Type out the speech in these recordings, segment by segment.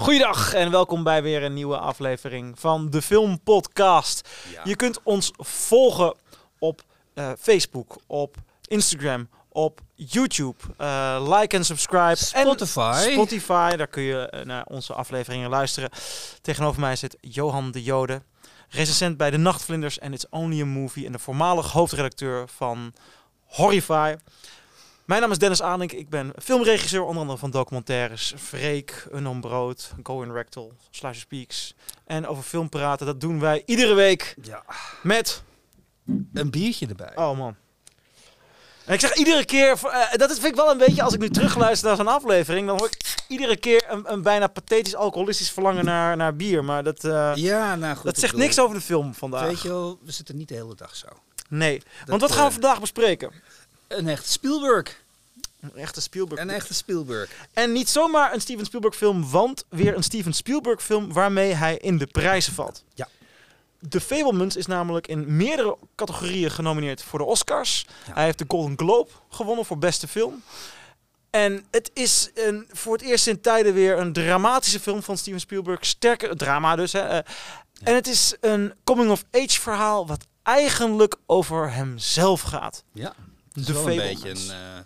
Goeiedag en welkom bij weer een nieuwe aflevering van de Film Podcast. Ja. Je kunt ons volgen op eh, Facebook, op Instagram, op YouTube. Eh, like en subscribe. Spotify. En Spotify, daar kun je eh, naar onze afleveringen luisteren. Tegenover mij zit Johan de Jode, recensent bij De Nachtvlinders en It's Only a Movie en de voormalig hoofdredacteur van Horrify. Mijn naam is Dennis Aanink. Ik ben filmregisseur, onder andere van documentaires Freek, Unknown Brood, Go in Rectal, Slasher Speaks. En over film praten, dat doen wij iedere week Ja. met... Een biertje erbij. Oh man. En ik zeg iedere keer, eh, dat vind ik wel een beetje, als ik nu terugluister naar zo'n aflevering, dan hoor ik iedere keer een, een bijna pathetisch alcoholistisch verlangen naar, naar bier. Maar dat, eh, Ja, nou goed. dat zegt niks over de film vandaag. Weet je wel, we zitten niet de hele dag zo. Nee. Dat, Want wat gaan we eh, vandaag bespreken? Een echte Spielberg. Een echte Spielberg. Een echte Spielberg. En niet zomaar een Steven Spielberg film, want weer een Steven Spielberg film waarmee hij in de prijzen valt. Ja. The Fablemans is namelijk in meerdere categorieën genomineerd voor de Oscars. Ja. Hij heeft de Golden Globe gewonnen voor beste film. En het is een, voor het eerst in tijden weer een dramatische film van Steven Spielberg. Sterke drama dus. Hè. Eh, En het is een coming-of-age verhaal wat eigenlijk over hemzelf gaat. Ja. Het is wel een beetje een, eh,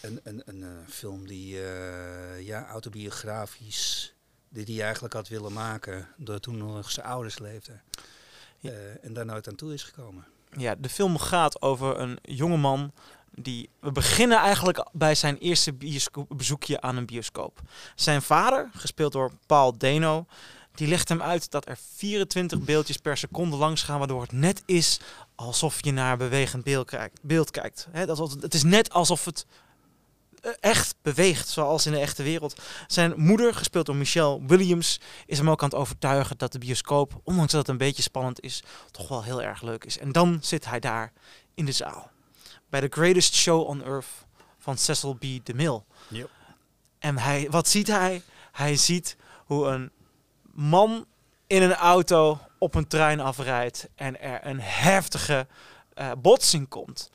een, een, een eh, film die eh, ja, autobiografisch, die hij eigenlijk had willen maken, door toen nog zijn ouders leefden. Ja. En daar nooit aan toe is gekomen. Ja, de film gaat over een jongeman die... We beginnen eigenlijk bij zijn eerste bezoekje aan een bioscoop. Zijn vader, gespeeld door Paul Dano, die legt hem uit dat er 24 beeldjes per seconde langs gaan, waardoor het net is alsof je naar bewegend beeld kijkt. Beeld kijkt. Dat is, het is net alsof het eh, echt beweegt, zoals in de echte wereld. Zijn moeder, gespeeld door Michelle Williams, is hem ook aan het overtuigen dat de bioscoop, ondanks dat het een beetje spannend is, toch wel heel erg leuk is. En dan zit hij daar in de zaal. Bij The Greatest Show on Earth van Cecil B. DeMille. Yep. En hij, wat ziet hij? Hij ziet hoe een man in een auto op een trein afrijdt en er een heftige eh, botsing komt.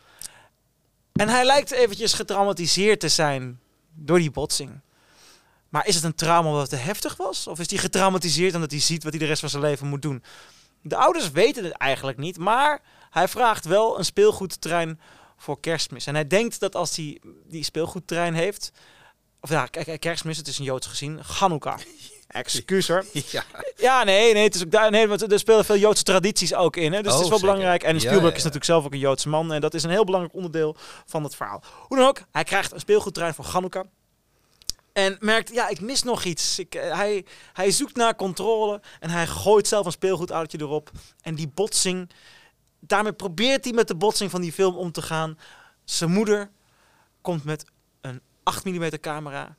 En hij lijkt eventjes getraumatiseerd te zijn door die botsing. Maar is het een trauma omdat het te heftig was? Of is hij getraumatiseerd omdat hij ziet wat hij de rest van zijn leven moet doen? De ouders weten het eigenlijk niet, maar hij vraagt wel een speelgoedtrein voor kerstmis. En hij denkt dat als hij die speelgoedtrein heeft... Of ja, kerstmis, het is een Joods gezien. Hanukkah. Excuus hoor. Ja. Ja, nee, nee, het is ook daar, nee, want er spelen veel Joodse tradities ook in. Hè? Dus het Oh, is wel zeker. belangrijk. En Spielberg ja, is natuurlijk zelf ook een Joodse man. En dat is een heel belangrijk onderdeel van het verhaal. Hoe dan ook, hij krijgt een speelgoedtrein voor Hanukkah. En merkt, ja, ik mis nog iets. Ik, eh, hij, hij zoekt naar controle en hij gooit zelf een speelgoedautootje erop. En die botsing, daarmee probeert hij met de botsing van die film om te gaan. Zijn moeder komt met een 8 mm camera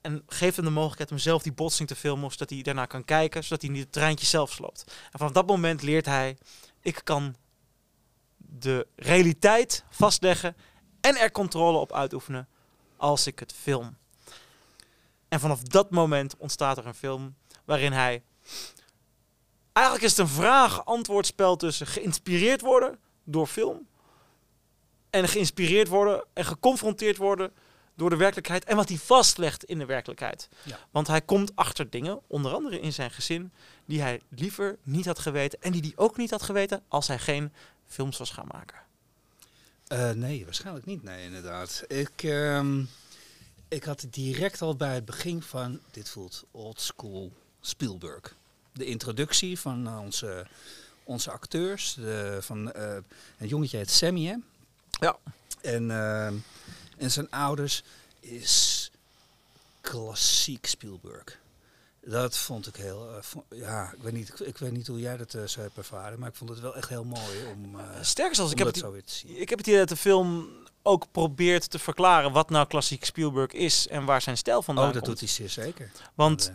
en geeft hem de mogelijkheid om zelf die botsing te filmen, zodat hij daarna kan kijken, zodat hij niet het treintje zelf sloopt. En vanaf dat moment leert hij, ik kan de realiteit vastleggen en er controle op uitoefenen als ik het film. En vanaf dat moment ontstaat er een film waarin hij... Eigenlijk is het een vraag-antwoordspel tussen geïnspireerd worden door film... en geïnspireerd worden en geconfronteerd worden door de werkelijkheid... en wat hij vastlegt in de werkelijkheid. Ja. Want hij komt achter dingen, onder andere in zijn gezin... die hij liever niet had geweten en die hij ook niet had geweten... als hij geen films was gaan maken. Eh, nee, waarschijnlijk niet. Nee, inderdaad. Ik, ehm, ik had direct al bij het begin van dit voelt old school Spielberg. De introductie van eh, onze, onze acteurs. De, van, eh, een jongetje heet Sammy, hè? Ja. En, ehm, en zijn ouders is klassiek Spielberg. Dat vond ik heel... eh, ja, ik weet, niet, ik, ik weet niet hoe jij dat eh, zou hebben ervaren, maar ik vond het wel echt heel mooi om, eh Sterker zelfs, om ik heb het zo weer te zien. Ik heb het idee dat de film ook probeert te verklaren wat nou klassiek Spielberg is en waar zijn stijl vandaan Oh, dat komt. doet hij zeer zeker. Want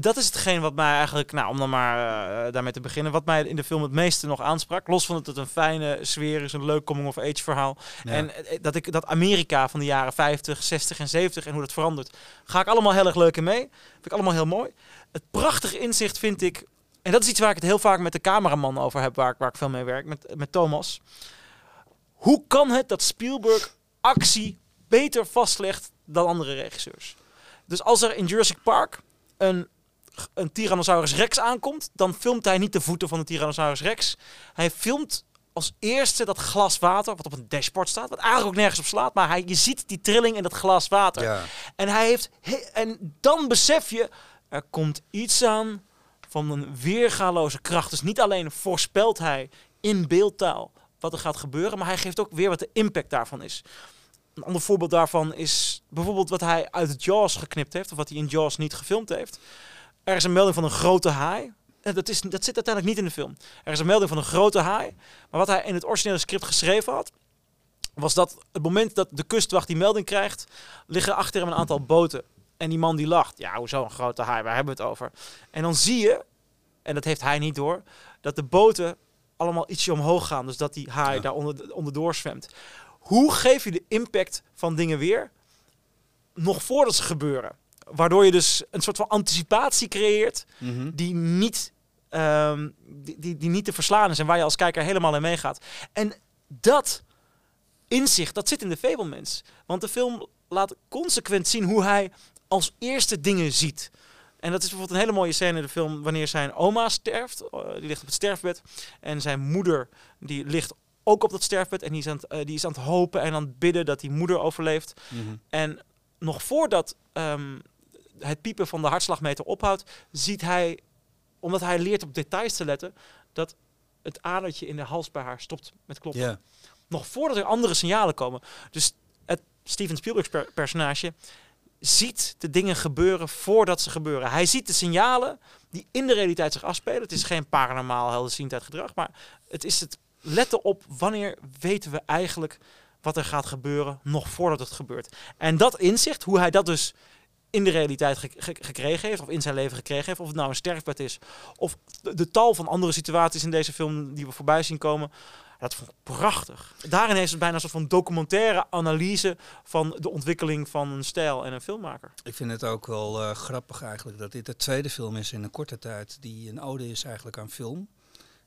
dat is hetgeen wat mij eigenlijk, nou om dan maar daarmee te beginnen, wat mij in de film het meeste nog aansprak. Los van dat het een fijne sfeer is, een leuk coming-of-age verhaal. Ja. En dat ik dat Amerika van de jaren 50, 60 en 70 en hoe dat verandert, ga ik allemaal heel erg leuk in mee. Vind ik allemaal heel mooi. Het prachtige inzicht vind ik, en dat is iets waar ik het heel vaak met de cameraman over heb, waar ik, waar ik veel mee werk, met, met Thomas. Hoe kan het dat Spielberg actie beter vastlegt dan andere regisseurs? Dus als er in Jurassic Park een, een Tyrannosaurus Rex aankomt, dan filmt hij niet de voeten van de Tyrannosaurus Rex. Hij filmt als eerste dat glas water, wat op een dashboard staat, wat eigenlijk ook nergens op slaat, maar hij, je ziet die trilling in dat glas water. Ja. En hij heeft, he- en dan besef je, er komt iets aan van een weergaloze kracht. Dus niet alleen voorspelt hij in beeldtaal wat er gaat gebeuren, maar hij geeft ook weer wat de impact daarvan is. Een ander voorbeeld daarvan is bijvoorbeeld wat hij uit Jaws geknipt heeft, of wat hij in Jaws niet gefilmd heeft. Er is een melding van een grote haai. En dat, is, dat zit uiteindelijk niet in de film. Er is een melding van een grote haai. Maar wat hij in het originele script geschreven had, was dat het moment dat de kustwacht die melding krijgt, liggen achter hem een aantal boten. En die man die lacht. Ja, hoezo een grote haai? Waar hebben we het over? En dan zie je, en dat heeft hij niet door, dat de boten allemaal ietsje omhoog gaan. Dus dat die haai Ja. daar onder, onderdoor zwemt. Hoe geef je de impact van dingen weer nog voordat ze gebeuren? Waardoor je dus een soort van anticipatie creëert Mhm. die niet, ehm, die, die, die niet te verslaan is en waar je als kijker helemaal in meegaat. En dat inzicht, dat zit in de Fablemans. Want de film laat consequent zien hoe hij als eerste dingen ziet. En dat is bijvoorbeeld een hele mooie scène in de film wanneer zijn oma sterft. Eh, die ligt op het sterfbed. En zijn moeder die ligt ook op dat sterfbed. En die is aan het, eh, die is aan het hopen en aan het bidden dat die moeder overleeft. Mhm. En nog voordat ehm, het piepen van de hartslagmeter ophoudt, ziet hij, omdat hij leert op details te letten, dat het adertje in de hals bij haar stopt met kloppen. Nog voordat er andere signalen komen. Dus het Steven Spielberg per- personage ziet de dingen gebeuren voordat ze gebeuren. Hij ziet de signalen die in de realiteit zich afspelen. Het is geen paranormaal helderziendheid gedrag, maar het is het letten op wanneer weten we eigenlijk wat er gaat gebeuren nog voordat het gebeurt. En dat inzicht, hoe hij dat dus in de realiteit ge- ge- gekregen heeft, of in zijn leven gekregen heeft, of het nou een sterfbed is, of de, de tal van andere situaties in deze film die we voorbij zien komen, dat vond ik prachtig. Daarin heeft het bijna een soort van documentaire analyse van de ontwikkeling van een stijl en een filmmaker. Ik vind het ook wel eh, grappig eigenlijk dat dit de tweede film is in een korte tijd die een ode is eigenlijk aan film.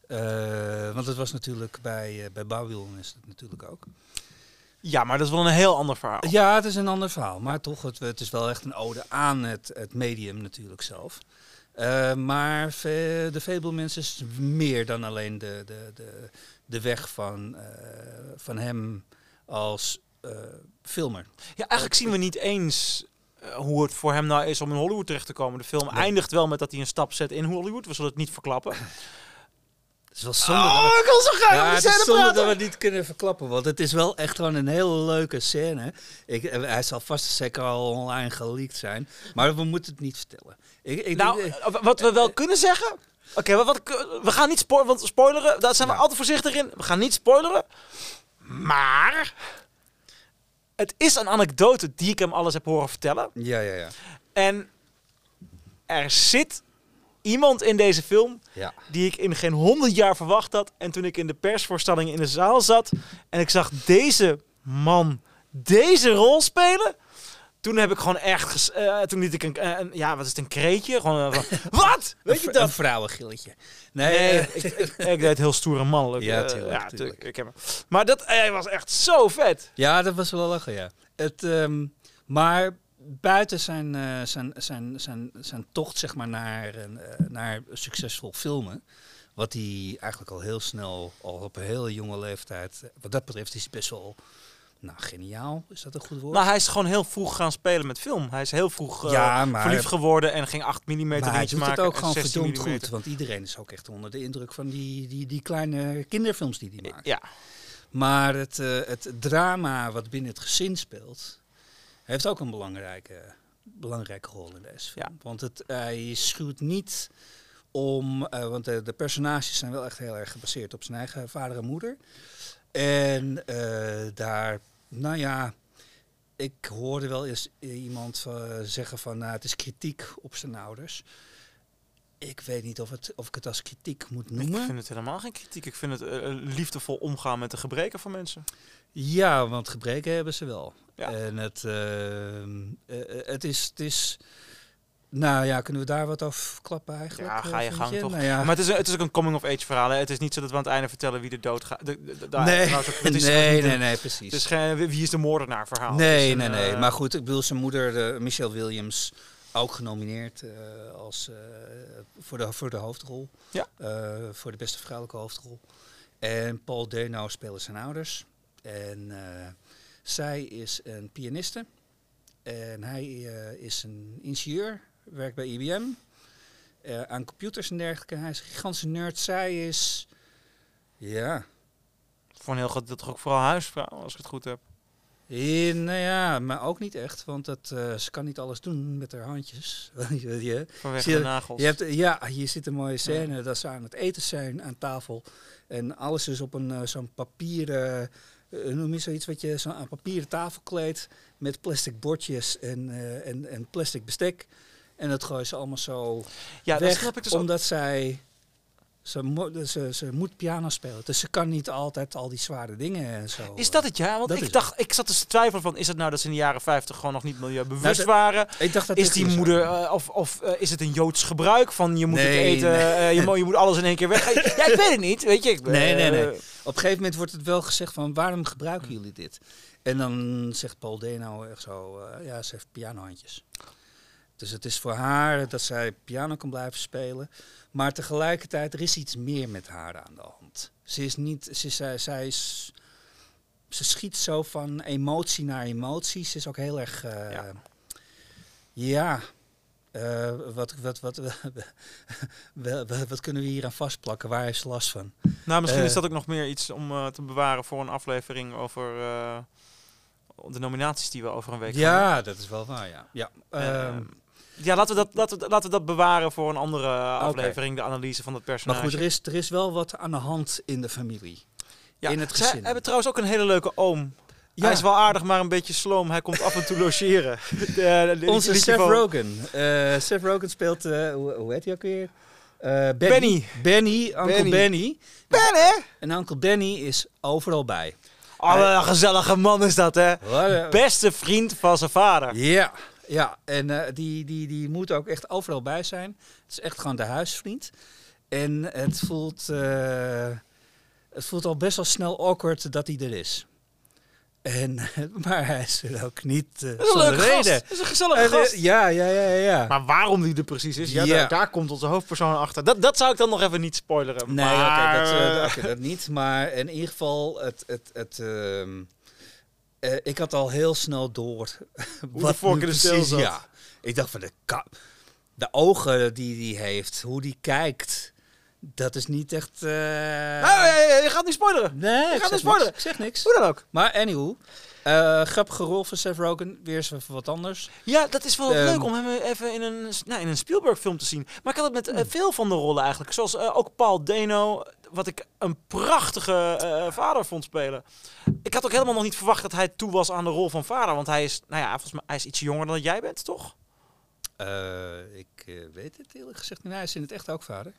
Eh, want het was natuurlijk bij, eh bij is het natuurlijk ook. Ja, maar dat is wel een heel ander verhaal. Ja, het is een ander verhaal, maar toch, het, het is wel echt een ode aan het, het medium natuurlijk zelf. Eh, maar de Fablemans is meer dan alleen de, de, de, de weg van, eh, van hem als eh, filmer. Ja, eigenlijk zien we niet eens hoe het voor hem nou is om in Hollywood terecht te komen. De film Nee. eindigt wel met dat hij een stap zet in Hollywood. We zullen het niet verklappen. Het is wel zonde dat we- Oh, ik wil zo Ja, het is zonde praten. dat we niet kunnen verklappen, want het is wel echt gewoon een hele leuke scène. Ik, eh, hij zal vast zeker al online geleakt zijn, maar we moeten het niet vertellen. Ik, ik Nou, denk, eh, wat we wel kunnen zeggen... Oké, wat, we gaan niet spoileren, want spoileren, daar zijn we Ja. altijd voorzichtig in. We gaan niet spoileren. Maar het is een anekdote die ik hem alles heb horen vertellen. ja, ja, ja. En er zit iemand in deze film ja. die ik in geen honderd jaar verwacht had. En toen ik in de persvoorstelling in de zaal zat en ik zag deze man deze rol spelen. Toen heb ik gewoon echt, eh, toen liet ik een, eh, een- ja, wat is het, een kreetje? Gewoon, eh, van, wat? Weet je Een dat? vrouwengilletje. Nee, Nee, ik, ik, ik deed heel stoer en mannelijk. Ja, tuurlijk, ja, tuurlijk. Ik heb. Maar dat hij was echt zo vet. ja, dat was wel lachen, ja. Het, ehm, maar buiten zijn, eh, zijn, zijn, zijn, zijn tocht zeg maar, naar, eh, naar succesvol filmen, wat hij eigenlijk al heel snel, al op een hele jonge leeftijd, wat dat betreft is hij best wel nou, geniaal. Is dat een goed woord? Nou, hij is gewoon heel vroeg gaan spelen met film. Hij is heel vroeg Ja, maar- verliefd geworden en ging 8 mm Maar hij doet maken. het ook gewoon 16 verdomd mm. goed. Want iedereen is ook echt onder de indruk van die, die, die kleine kinderfilms die hij maakt. Ja, Maar het, het drama wat binnen het gezin speelt, heeft ook een belangrijke, belangrijke rol in deze film. Ja. Want het, hij schuwt niet om, eh, want de, de personages zijn wel echt heel erg gebaseerd op zijn eigen vader en moeder. En eh, daar, nou ja, ik hoorde wel eens iemand eh, zeggen van, nou, het is kritiek op zijn ouders. Ik weet niet of, het, of ik het als kritiek moet ik noemen. vind het helemaal geen kritiek. Ik vind het eh, liefdevol omgaan met de gebreken van mensen. Ja, want gebreken hebben ze wel. Ja. En het, ehm, eh, eh, het, is, het is... Nou ja, kunnen we daar wat over klappen eigenlijk? Ja, eh, ga je gang toch. Nou ja. Maar het is, het is ook een coming-of-age verhaal. Hè. Het is niet zo dat we aan het einde vertellen wie de dood gaat. De, de- de- daar- nee, nee, nee, een- nee, precies. Geen wie is de moordenaar verhaal. nee, nee, nee. Maar goed, ik bedoel, zijn moeder, de Michelle Williams, Ook genomineerd als, voor, de, voor de hoofdrol. Ja. Voor de beste vrouwelijke hoofdrol. En Paul Dano spelen zijn ouders. En eh, zij is een pianiste. En hij eh, is een ingenieur, werkt bij IBM. eh, aan computers en dergelijke. Hij is een gigantische nerd. Zij is, ja, Voor een heel groot deel toch ook vooral huisvrouw, als ik het goed heb. Eh, nou ja, maar ook niet echt, want dat, ze kan niet alles doen met haar handjes. je, Vanwege de nagels. je hebt, ja, hier zit een mooie scène dat ze aan het eten zijn aan tafel. En alles is op een zo'n papieren, noem je zoiets wat je zo'n aan papieren tafel kleedt met plastic bordjes en, eh, en, en plastic bestek. En dat gooien ze allemaal zo ja, dat weg, snap ik dus ook. omdat zij... Ze, mo- ze, ze moet piano spelen, dus ze kan niet altijd al die zware dingen en zo. Is dat het ja? Want Dat ik dacht, ik zat dus te twijfelen van, is het nou dat ze in de jaren 50 gewoon nog niet milieubewust Nou, waren? Ik dacht dat Is die moeder, eh, of, of eh, is het een Joods gebruik van je moet het eten, nee. eh, je, mo- je moet alles in één keer weg. ja, ik weet het niet, weet je. Ik, Nee, nee, nee. Op een gegeven moment wordt het wel gezegd van waarom gebruiken jullie dit? En dan zegt Paul Deno echt zo, ja, ze heeft pianohandjes. Dus het is voor haar dat zij piano kan blijven spelen. Maar tegelijkertijd, er is iets meer met haar aan de hand. Ze is niet, ze, is- zij, zij is, ze schiet zo van emotie naar emotie. Ze is ook heel erg, eh, Ja. ja, eh, wat, wat, wat, wat, kunnen we hier aan vastplakken? Waar heeft ze last van? Nou, misschien Eh. is dat ook nog meer iets om eh, te bewaren voor een aflevering over eh, de nominaties die we over een week doen. Ja, dat is wel waar, ja. ja. Eh, ehm, ja, laten we, dat, laten, we, laten we dat bewaren voor een andere aflevering, de analyse van het maar personage. goed, er is, er is wel wat aan de hand in de familie. ja, in het zij gezin. hebben trouwens ook een hele leuke oom. Ja. Hij is wel aardig, maar een beetje sloom. Hij komt af en toe logeren. De- de- de- Onze Seth van- Rogen. Eh, Seth Rogen speelt, eh, hoe, hoe heet hij ook weer? Eh, Benny. Benny. Benny, Uncle Benny. Benny. En Uncle Benny is overal bij. Oh, een gezellige man is dat, hè? Beste vriend van zijn vader. Ja, ja. en eh, die, die, die moet ook echt overal bij zijn. Het is echt gewoon de huisvriend. En het voelt, eh, het voelt al best wel snel awkward dat hij er is. En, maar hij is er ook niet Dat is een zonder leuke gast. reden. Is een gezellige En, eh, gast. ja, ja, ja, ja. Maar waarom die er precies is, ja, Ja. Daar, daar komt onze hoofdpersoon achter. Dat, dat zou ik dan nog even niet spoileren. Nee, maar, oké, dat, oké, dat niet. Maar in ieder geval, het, het, het, ehm, eh, ik had al heel snel door nu in de precies-. Ja, ik dacht van de, ka- de ogen die hij heeft, hoe die kijkt, dat is niet echt... eh, Nou, eh, je gaat niet spoileren. nee, ik gaat niet spoileren. niks, ik zeg niks. Hoe dan ook. Maar anywho, eh grappige rol van Seth Rogen, weer eens even wat anders. Ja, dat is wel Ehm, leuk om hem even in een, nou, in een Spielberg-film te zien. Maar ik had het met veel van de rollen eigenlijk. Zoals ook Paul Dano, wat ik een prachtige eh, vader vond spelen. Ik had ook helemaal nog niet verwacht dat hij toe was aan de rol van vader. Want hij is, nou ja, volgens mij hij is iets jonger dan jij bent, toch? Eh, ik eh, weet het eerlijk gezegd niet. Hij is in het echt ook vader.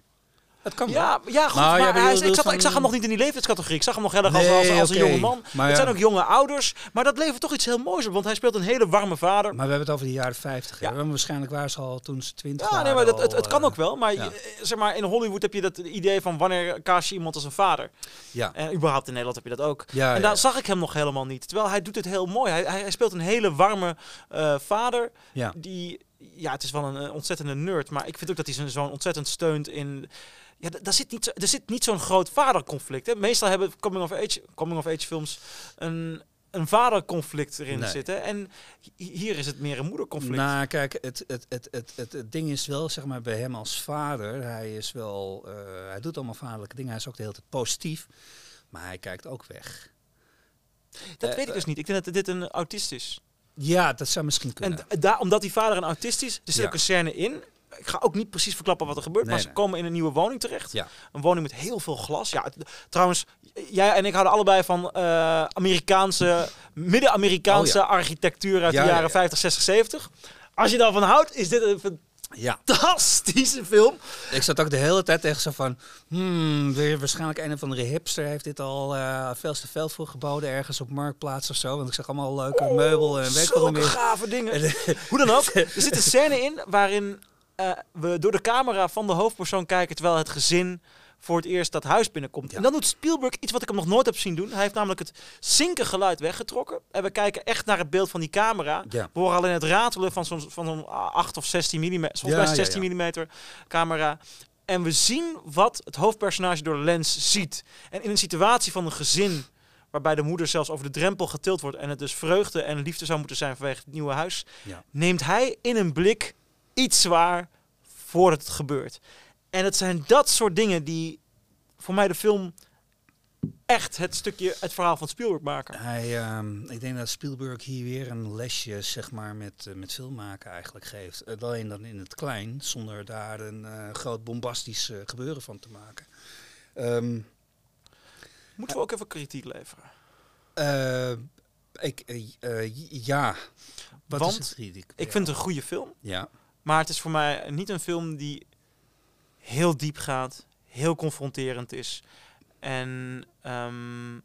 Het kan wel. Ja, ja goed. Nou, maar hij is- ik, van- ik zag hem nog niet in die leeftijdscategorie. Ik zag hem nog heel erg als, Nee, als, als een jonge man. Maar het ja. zijn ook jonge ouders. Maar dat levert toch iets heel moois op. Want hij speelt een hele warme vader. Maar we hebben het over de jaren 50. Ja. Ja. Waarschijnlijk waren ze al toen ze 20 Ja, waren. nee, maar dat, het, al, het kan eh, ook wel. Maar ja. eh, zeg maar, in Hollywood heb je dat idee van wanneer kaas je iemand als een vader. Ja. En überhaupt in Nederland heb je dat ook. Ja, en daar ja. zag ik hem nog helemaal niet. Terwijl hij doet het heel mooi. Hij, hij, hij speelt een hele warme eh, vader. Ja. Die, ja, het is wel een, ontzettende nerd. Maar ik vind ook dat hij zo- zo'n ontzettend steunt in... Ja, daar zit niet, zo- er zit niet zo'n groot vaderconflict. Hè. Meestal hebben coming of age, coming of age films een, een vaderconflict erin Nee. zitten. En hi- hier is het meer een moederconflict. Nou, kijk, het, het, het, het, het, het ding is wel, zeg maar, bij hem als vader. Hij is wel, eh, hij doet allemaal vaderlijke dingen. Hij is ook de hele tijd positief. Maar hij kijkt ook weg. dat eh, weet ik dus niet. Ik denk dat dit een autist is. Ja, dat zou misschien kunnen. En d- daar, omdat die vader een autist is, er zit Ja. ook een scène in. Ik ga ook niet precies verklappen wat er gebeurt, Nee, maar ze nee. komen in een nieuwe woning terecht. Ja. Een woning met heel veel glas. Ja, trouwens, jij en ik houden allebei van eh, Amerikaanse, midden-Amerikaanse architectuur uit Oh, Ja, de ja, jaren ja. 50, 60, 70. Als je daarvan houdt, is dit een ja, fantastische film. ik zat ook de hele tijd tegen zo van... Hmm, weer waarschijnlijk een of andere hipster heeft dit al eh veel te veel voor geboden ergens op Marktplaats of zo. Want ik zag allemaal leuke meubel en weet ik meer. gave dingen. Hoe dan ook, er zit een scène in waarin eh, we door de camera van de hoofdpersoon kijken terwijl het gezin voor het eerst dat huis binnenkomt. Ja. En dan doet Spielberg iets wat ik hem nog nooit heb zien doen. Hij heeft namelijk het zinken geluid weggetrokken. En we kijken echt naar het beeld van die camera. Ja. We horen alleen het ratelen van zo'n van zo'n 8 of 16 mm, Ja, ja, 16 ja. mm camera. En we zien wat het hoofdpersonage door de lens ziet. En in een situatie van een gezin waarbij de moeder zelfs over de drempel getild wordt en het dus vreugde en liefde zou moeten zijn vanwege het nieuwe huis, neemt hij in een blik iets waar voordat het gebeurt. En het zijn dat soort dingen die voor mij de film echt het stukje, het verhaal van Spielberg maken. Hij, ehm, ik denk dat Spielberg hier weer een lesje zeg maar, met, eh, met filmmaken eigenlijk geeft. Eh, alleen dan in het klein, zonder daar een eh, groot bombastisch gebeuren van te maken. Ehm, Moeten we ook even kritiek leveren? ik, ja. Wat Want is het kritiek? Ik vind het een goede film, Ja, maar het is voor mij niet een film die heel diep gaat, heel confronterend is en ehm,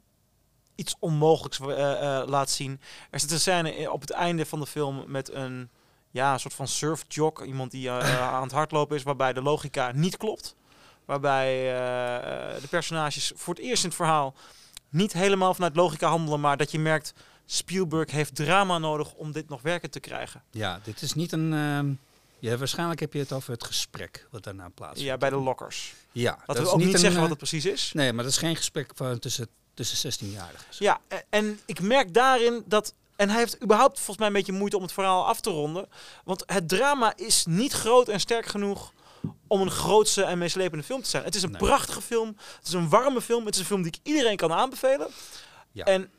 iets onmogelijks eh, eh, laat zien. Er zit een scène op het einde van de film met een ja, een soort van surfjog, iemand die eh, aan het hardlopen is, waarbij de logica niet klopt. Waarbij de personages voor het eerst in het verhaal niet helemaal vanuit logica handelen, maar dat je merkt, Spielberg heeft drama nodig om dit nog werken te krijgen. ja, dit is niet een... ja, waarschijnlijk heb je het over het gesprek wat daarna plaatsvindt. Ja, bij de lockers. Ja, Laten dat we ook niet een, zeggen eh, wat het precies is. Nee, maar dat is geen gesprek van tussen, tussen 16-jarigen. Ja, e- en ik merk daarin dat. En hij heeft überhaupt volgens mij een beetje moeite om het verhaal af te ronden. Want het drama is niet groot en sterk genoeg om een grootse en meeslepende film te zijn. Het is een Nee. prachtige film. Het is een warme film. Het is een film die ik iedereen kan aanbevelen. Ja. En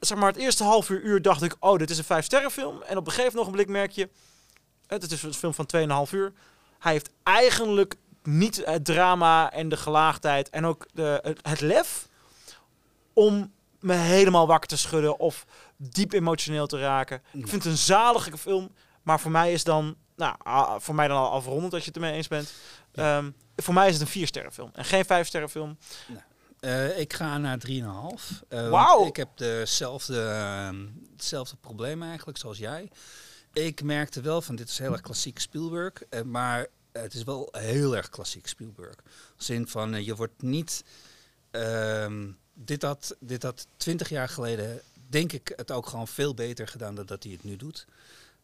zeg maar, het eerste half uur, uur dacht ik, oh, dit is een vijf sterren film. En op een gegeven ogenblik merk je, het is een film van 2,5 uur. Hij heeft eigenlijk niet het drama en de gelaagdheid en ook de, het, lef om me helemaal wakker te schudden of diep emotioneel te raken. Ik Ja. vind het een zalige film, maar voor mij is dan, nou, voor mij dan al afrondend als je het ermee eens bent. Ehm, voor mij is het een vier sterren film en geen vijf sterren film. Eh, ik ga naar 3,5. Eh, want Wauw. Ik heb dezelfde, ehm, hetzelfde probleem eigenlijk zoals jij. Ik merkte wel van dit is heel erg klassiek Spielberg. eh, maar het is wel heel erg klassiek Spielberg. Als in van eh, je wordt niet... ehm, dit, had, dit had 20 jaar geleden denk ik het ook gewoon veel beter gedaan dan dat hij het nu doet.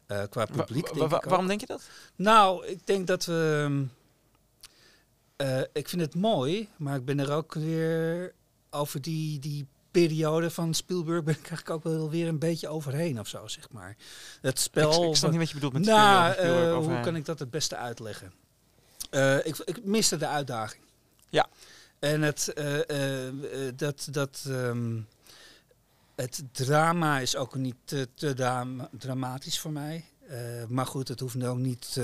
Eh, qua publiek wa- denk wa- waarom denk je dat? Nou, ik denk dat we. ehm, eh, ik vind het mooi, maar ik ben er ook weer over die, die periode van Spielberg ben ik eigenlijk ook wel weer een beetje overheen of zo, zeg maar. Het spel. ik, ik snap niet wat je bedoelt met nou, Spielberg, eh, hoe kan ik dat het beste uitleggen? Eh, ik, ik miste de uitdaging. Ja. En het, eh, dat, dat, ehm, het drama is ook niet te, te dram- dramatisch voor mij. Maar goed, het hoeft ook niet.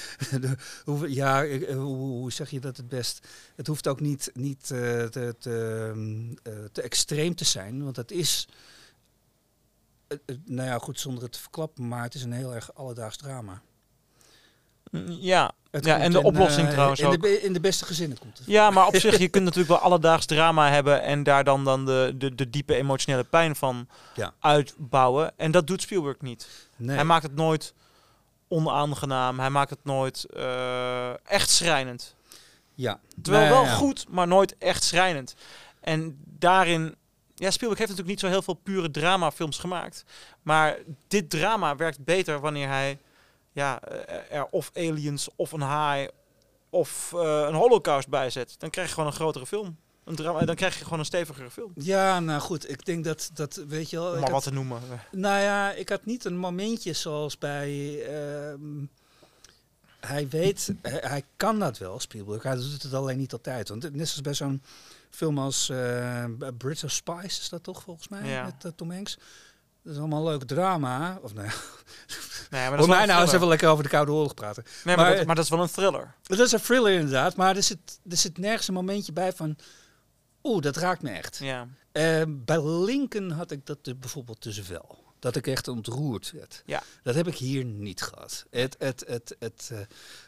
de- hoe, ja, eh, hoe, hoe zeg je dat het best? Het hoeft ook niet, niet eh, te, te, ehm, eh, te extreem te zijn, want het is. nou ja, goed, zonder het te verklappen, maar het is een heel erg alledaags drama. Mm, Ja, Het Ja, en de in, oplossing trouwens in de, ook. be- in de beste gezinnen komt het. Ja, maar op zich, je kunt natuurlijk wel alledaags drama hebben en daar dan, dan de, de, de diepe emotionele pijn van Ja. uitbouwen. En dat doet Spielberg niet. Nee. Hij maakt het nooit onaangenaam. Hij maakt het nooit eh, echt schrijnend. ja. Terwijl wel ja. goed, maar nooit echt schrijnend. En daarin... Ja, Spielberg heeft natuurlijk niet zo heel veel pure dramafilms gemaakt. Maar dit drama werkt beter wanneer hij ja, eh, er of aliens of een haai of eh, een holocaust bij zet. Dan krijg je gewoon een grotere film. Een drama, dan krijg je gewoon een stevigere film. Ja, nou goed, ik denk dat, dat weet je wel. Om maar had- wat te noemen. Nou ja, ik had niet een momentje zoals bij. ehm, hij weet, hij, hij kan dat wel, Spielberg. Hij doet het alleen niet altijd. Want net zoals bij zo'n film als eh Bridge of Spies, is dat toch volgens mij? Ja. Met eh, Tom Hanks. Dat is allemaal leuk drama. Of nou ja, Nee, maar dat voor mij nou eens thriller. even lekker over de Koude Oorlog praten. Nee, maar, maar- dat, maar dat is wel een thriller. Dat is een thriller inderdaad, maar er zit, er zit nergens een momentje bij van... Oeh, dat raakt me echt. Ja. Eh, bij Lincoln had ik dat er bijvoorbeeld dus wel. Dat ik echt ontroerd werd. Ja. Dat heb ik hier niet gehad. Het, het, het, het, eh,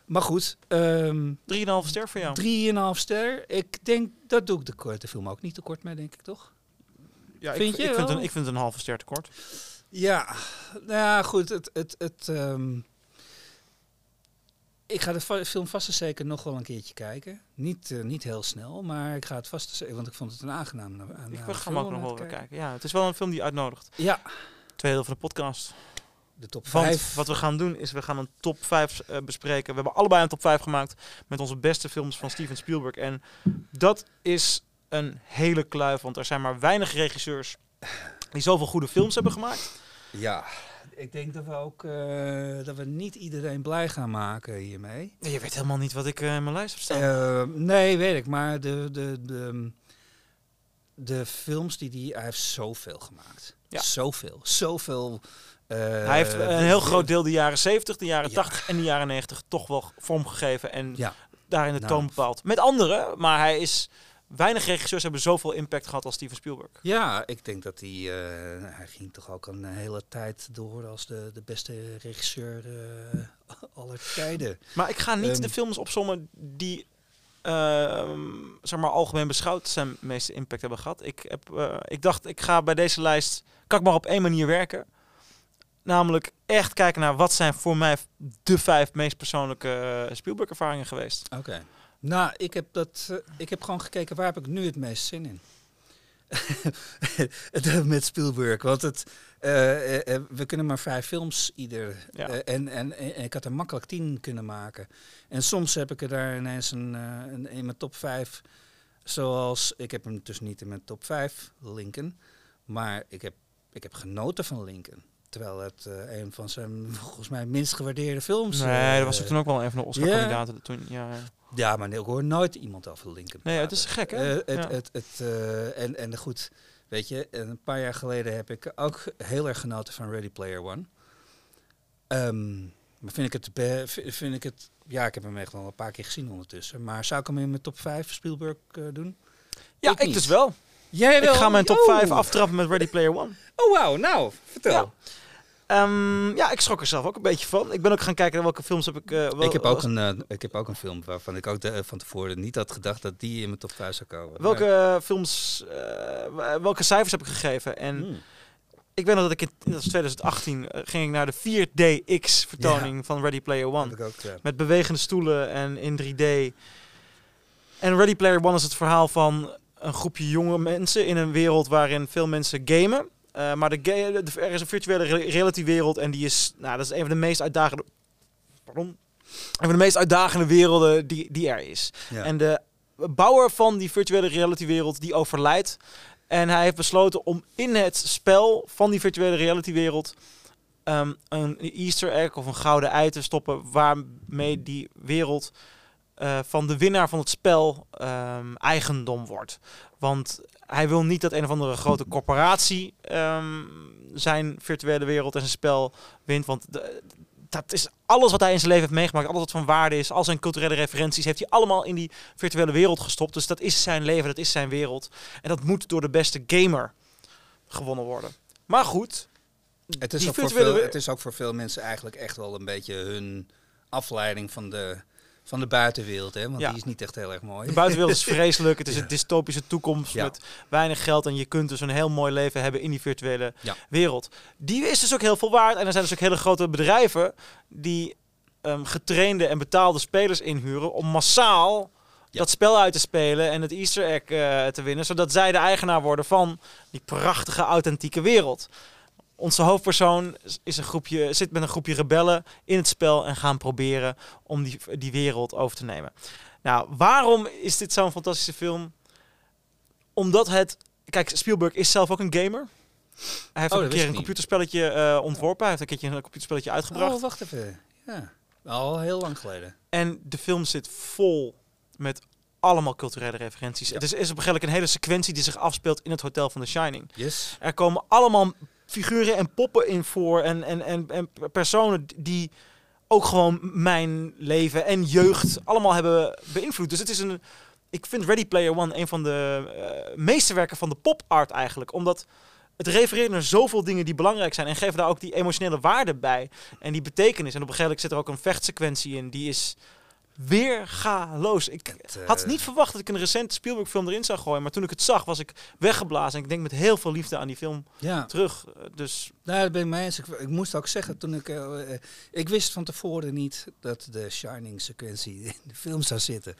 maar goed, ehm 3,5 ster voor jou. 3,5 ster. Ik denk, dat doe ik de korte film ook niet tekort mee, denk ik toch? Ja, Vind ik, je ik, vind een, ik vind een halve ster tekort. Ja, nou ja, goed. Het, het, het, ehm, Ik ga de film vast en zeker nog wel een keertje kijken. Niet, eh, niet heel snel, maar ik ga het vast en zeker, want ik vond het een aangenaam. aan- Ik ga hem ook nog wel weer kijken. Ja, het is wel een film die uitnodigt. Ja, Tweede deel van de podcast. de top Want 5. wat we gaan doen is we gaan een top 5 eh, bespreken. We hebben allebei een top 5 gemaakt met onze beste films van Steven Spielberg. En dat is een hele kluif, want er zijn maar weinig regisseurs die zoveel goede films hebben gemaakt. Ja, ik denk dat we ook eh, dat we niet iedereen blij gaan maken hiermee. Je weet helemaal niet wat ik eh, in mijn lijst heb staan. Eh, nee, weet ik, maar de, de, de, de films die die, hij heeft zoveel gemaakt. Ja. Zoveel, zoveel. Hij heeft een heel groot deel de jaren 70, de jaren Ja. 80 en de jaren 90 toch wel vormgegeven en Ja. daarin de Nou. toon bepaald. Met anderen, maar hij is... Weinig regisseurs hebben zoveel impact gehad als Steven Spielberg. Ja, ik denk dat hij, eh, hij ging toch ook een hele tijd door als de, de beste regisseur eh, aller tijden. Maar ik ga niet Ehm. de films opzommen die, ehm, zeg maar, algemeen beschouwd zijn meeste impact hebben gehad. Ik, heb, eh, ik dacht, ik ga bij deze lijst, kan ik maar op één manier werken. Namelijk echt kijken naar wat zijn voor mij de vijf meest persoonlijke Spielberg-ervaringen geweest. Oké. Nou, ik heb, dat, eh, ik heb gewoon gekeken waar heb ik nu het meest zin in. Met Spielberg. Want het, eh, eh, we kunnen maar vijf films ieder. Ja. En, en, en ik had er makkelijk tien kunnen maken. En soms heb ik er daar ineens een, een in mijn top vijf. Zoals, ik heb hem dus niet in mijn top vijf, Lincoln. Maar ik heb, ik heb genoten van Lincoln. Terwijl het eh, een van zijn volgens mij minst gewaardeerde films Nee, dat was eh, ook toen ook wel een van de Oscar-kandidaten. Toen, ja, ja. maar nee, ik hoor nooit iemand over Lincoln. Nee, het is gek, hè? Eh, het, Ja. het, het, en, en goed, weet je, een paar jaar geleden heb ik ook heel erg genoten van Ready Player One. Ehm, maar vind ik het, vind ik het, ja, ik heb hem echt al een paar keer gezien ondertussen. Maar zou ik hem in mijn top 5 Spielberg doen? ja, ik dus wel. Jij Ik ga mijn top Oh. 5 aftrappen met Ready Player One. Oh, wauw, nou, vertel. Ja. Ehm, ja, ik schrok er zelf ook een beetje van. Ik ben ook gaan kijken naar welke films heb ik... eh, wel- ik, heb ook was- een, eh, ik heb ook een film waarvan ik ook de- van tevoren niet had gedacht dat die in mijn top 5 zou komen. Welke eh, films, eh, welke cijfers heb ik gegeven? En Hmm. ik weet nog dat ik in dat was 2018 eh, ging ik naar de 4DX vertoning van Ready Player One. Heb ik ook, ja. Met bewegende stoelen en in 3D. En Ready Player One is het verhaal van een groepje jonge mensen in een wereld waarin veel mensen gamen. Eh, maar de er is een virtuele re- reality wereld en die is, nou, dat is een van de meest uitdagende, pardon, een van de meest uitdagende werelden die, die er is. Ja. En de bouwer van die virtuele reality wereld die overlijdt. En hij heeft besloten om in het spel van die virtuele reality wereld ehm, een easter egg of een gouden ei te stoppen waarmee die wereld eh, van de winnaar van het spel ehm, eigendom wordt. Want hij wil niet dat een of andere grote corporatie ehm, zijn virtuele wereld en zijn spel wint. Want de- dat is alles wat hij in zijn leven heeft meegemaakt, alles wat van waarde is, al zijn culturele referenties, heeft hij allemaal in die virtuele wereld gestopt. Dus dat is zijn leven, dat is zijn wereld. En dat moet door de beste gamer gewonnen worden. Maar goed, Het is, ook voor veel, het is ook voor veel mensen eigenlijk echt wel een beetje hun afleiding van de, van de buitenwereld. Hè? Want Ja. die is niet echt heel erg mooi. De buitenwereld is vreselijk. Het is Ja. een dystopische toekomst Ja. met weinig geld. En je kunt dus een heel mooi leven hebben in die virtuele wereld. Die is dus ook heel veel waard. En er zijn dus ook hele grote bedrijven die ehm, getrainde en betaalde spelers inhuren om massaal dat spel uit te spelen en het Easter egg eh, te winnen. Zodat zij de eigenaar worden van die prachtige, authentieke wereld. Onze hoofdpersoon is een groepje, zit met een groepje rebellen in het spel en gaan proberen om die, die wereld over te nemen. Nou, waarom is dit zo'n fantastische film? Omdat het... Kijk, Spielberg is zelf ook een gamer. Hij heeft Oh, ook dat een keer een computerspelletje eh, ontworpen. Hij heeft een keertje een computerspelletje uitgebracht. Oh, wacht even. Ja, al heel lang geleden. En de film zit vol met allemaal culturele referenties. Ja. Het is, is op een gegeven moment een hele sequentie die zich afspeelt in het hotel van The Shining. Yes. Er komen allemaal figuren en poppen in voor en, en, en, en personen die ook gewoon mijn leven en jeugd allemaal hebben beïnvloed. Dus het is een. Ik vind Ready Player One een van de eh meesterwerken van de pop art eigenlijk. Omdat het refereert naar zoveel dingen die belangrijk zijn. En geeft daar ook die emotionele waarde bij. En die betekenis. En op een gegeven moment zit er ook een vechtsequentie in. Die is weergaloos. Ik Het, eh, had niet verwacht dat ik een recente Spielberg film erin zou gooien. Maar toen ik het zag, was ik weggeblazen. En ik denk met heel veel liefde aan die film Ja, terug. Eh, Dus nou, dat ben ik mee eens. Ik, ik moest ook zeggen, toen ik... eh, ik wist van tevoren niet dat de Shining-sequentie in de film zou zitten.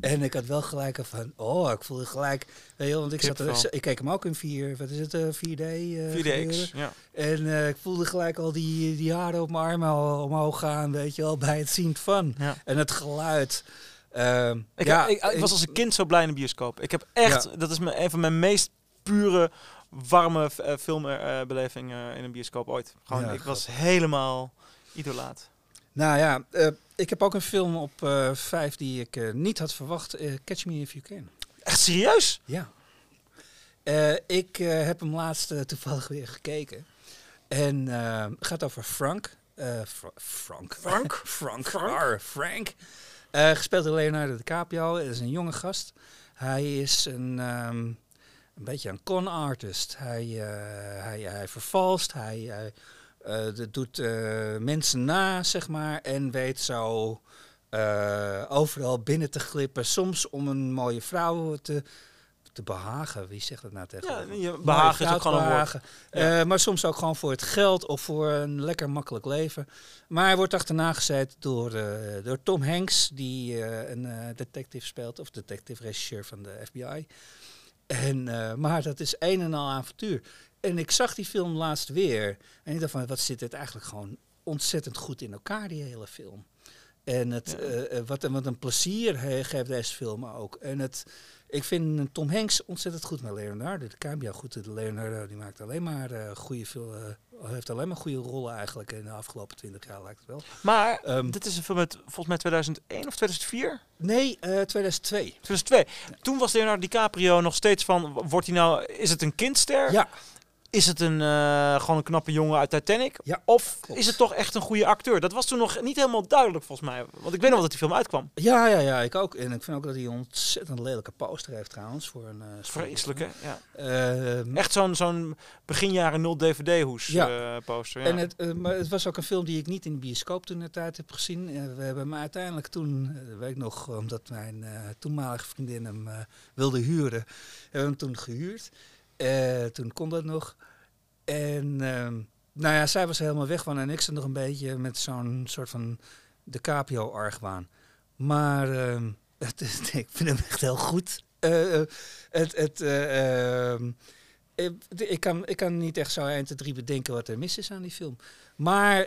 En ik had wel gelijk van... Oh, ik voelde gelijk... Weet je, want ik, zat er, ik keek hem ook in 4... Wat is het? eh 4D? eh, 4DX. gebeuren. Ja. En eh, ik voelde gelijk al die, die haren op mijn armen al omhoog gaan, weet je wel, bij het zien van. Ja. En het geluid. Ehm, Ik, ja, heb- ik, ik was als een kind zo blij in de bioscoop. Ik heb echt, dat is mijn, een van mijn meest pure, warme eh, filmbelevingen in een bioscoop ooit. Gewoon, Ja, ik was helemaal idolaat. Nou ja, eh, ik heb ook een film op eh, vijf die ik eh, niet had verwacht. eh, Catch Me If You Can. Echt serieus? Ja. Eh, ik eh, heb hem laatst eh, toevallig weer gekeken. En eh, gaat over Frank. Eh, Fra- Frank. Frank? Frank. Frank? Frank. Eh, gespeeld door Leonardo DiCaprio. Het is een jonge gast. Hij is een, ehm, een beetje een con artist. Hij, eh, hij, hij vervalst. Hij, hij dat doet mensen na, zeg maar. En weet zo overal binnen te glippen. Soms om een mooie vrouw te, te behagen. Wie zegt dat nou tegen? Ja, behagen is ook gewoon een woord. behagen. Ja. Eh, maar soms ook gewoon voor het geld of voor een lekker makkelijk leven. Maar hij wordt achterna gezet door, eh, door Tom Hanks, die eh, een detective speelt, of detective-regisseur van de FBI. En, maar dat is een en al avontuur. En ik zag die film laatst weer. En ik dacht van, wat zit dit eigenlijk gewoon ontzettend goed in elkaar, die hele film. En het, Ja. eh, wat, wat een plezier geeft deze film ook. En het, ik vind Tom Hanks ontzettend goed met Leonardo. De DiCaprio goed. De Leonardo die maakt alleen maar eh goede eh, heeft alleen maar goede rollen eigenlijk in de afgelopen twintig jaar lijkt het wel. Maar Ehm, dit is een film uit volgens mij 2001 of 2004? Nee, eh 2002. 2002. Toen was Leonardo DiCaprio nog steeds van, wordt hij nou, is het een kindster? Ja, Is het een, eh, gewoon een knappe jongen uit Titanic? Ja, Of klopt. is het toch echt een goede acteur? Dat was toen nog niet helemaal duidelijk volgens mij. Want ik weet nog wel dat die film uitkwam. ja, ja, ja, ik ook. En ik vind ook dat hij een ontzettend lelijke poster heeft trouwens. Voor een, eh, Vreselijk hè? Ja. Ehm, Echt zo'n zo'n begin jaren 0 DVD-hoes Ja. eh, poster. Ja. En het, eh, maar het was ook een film die ik niet in de bioscoop toen de tijd heb gezien. Eh, we hebben hem uiteindelijk toen, eh, weet ik nog, omdat mijn eh, toenmalige vriendin hem eh, wilde huren, hebben we hem toen gehuurd. Eh, toen kon dat nog. En ehm, nou ja, zij was helemaal weg van en ik zat nog een beetje met zo'n soort van de Capio-argwaan. Maar ehm, het, ik vind hem echt heel goed. Eh, eh, het, het, eh, ehm, ik, kan, ik kan niet echt zo 1, 2, 3 bedenken wat er mis is aan die film. Maar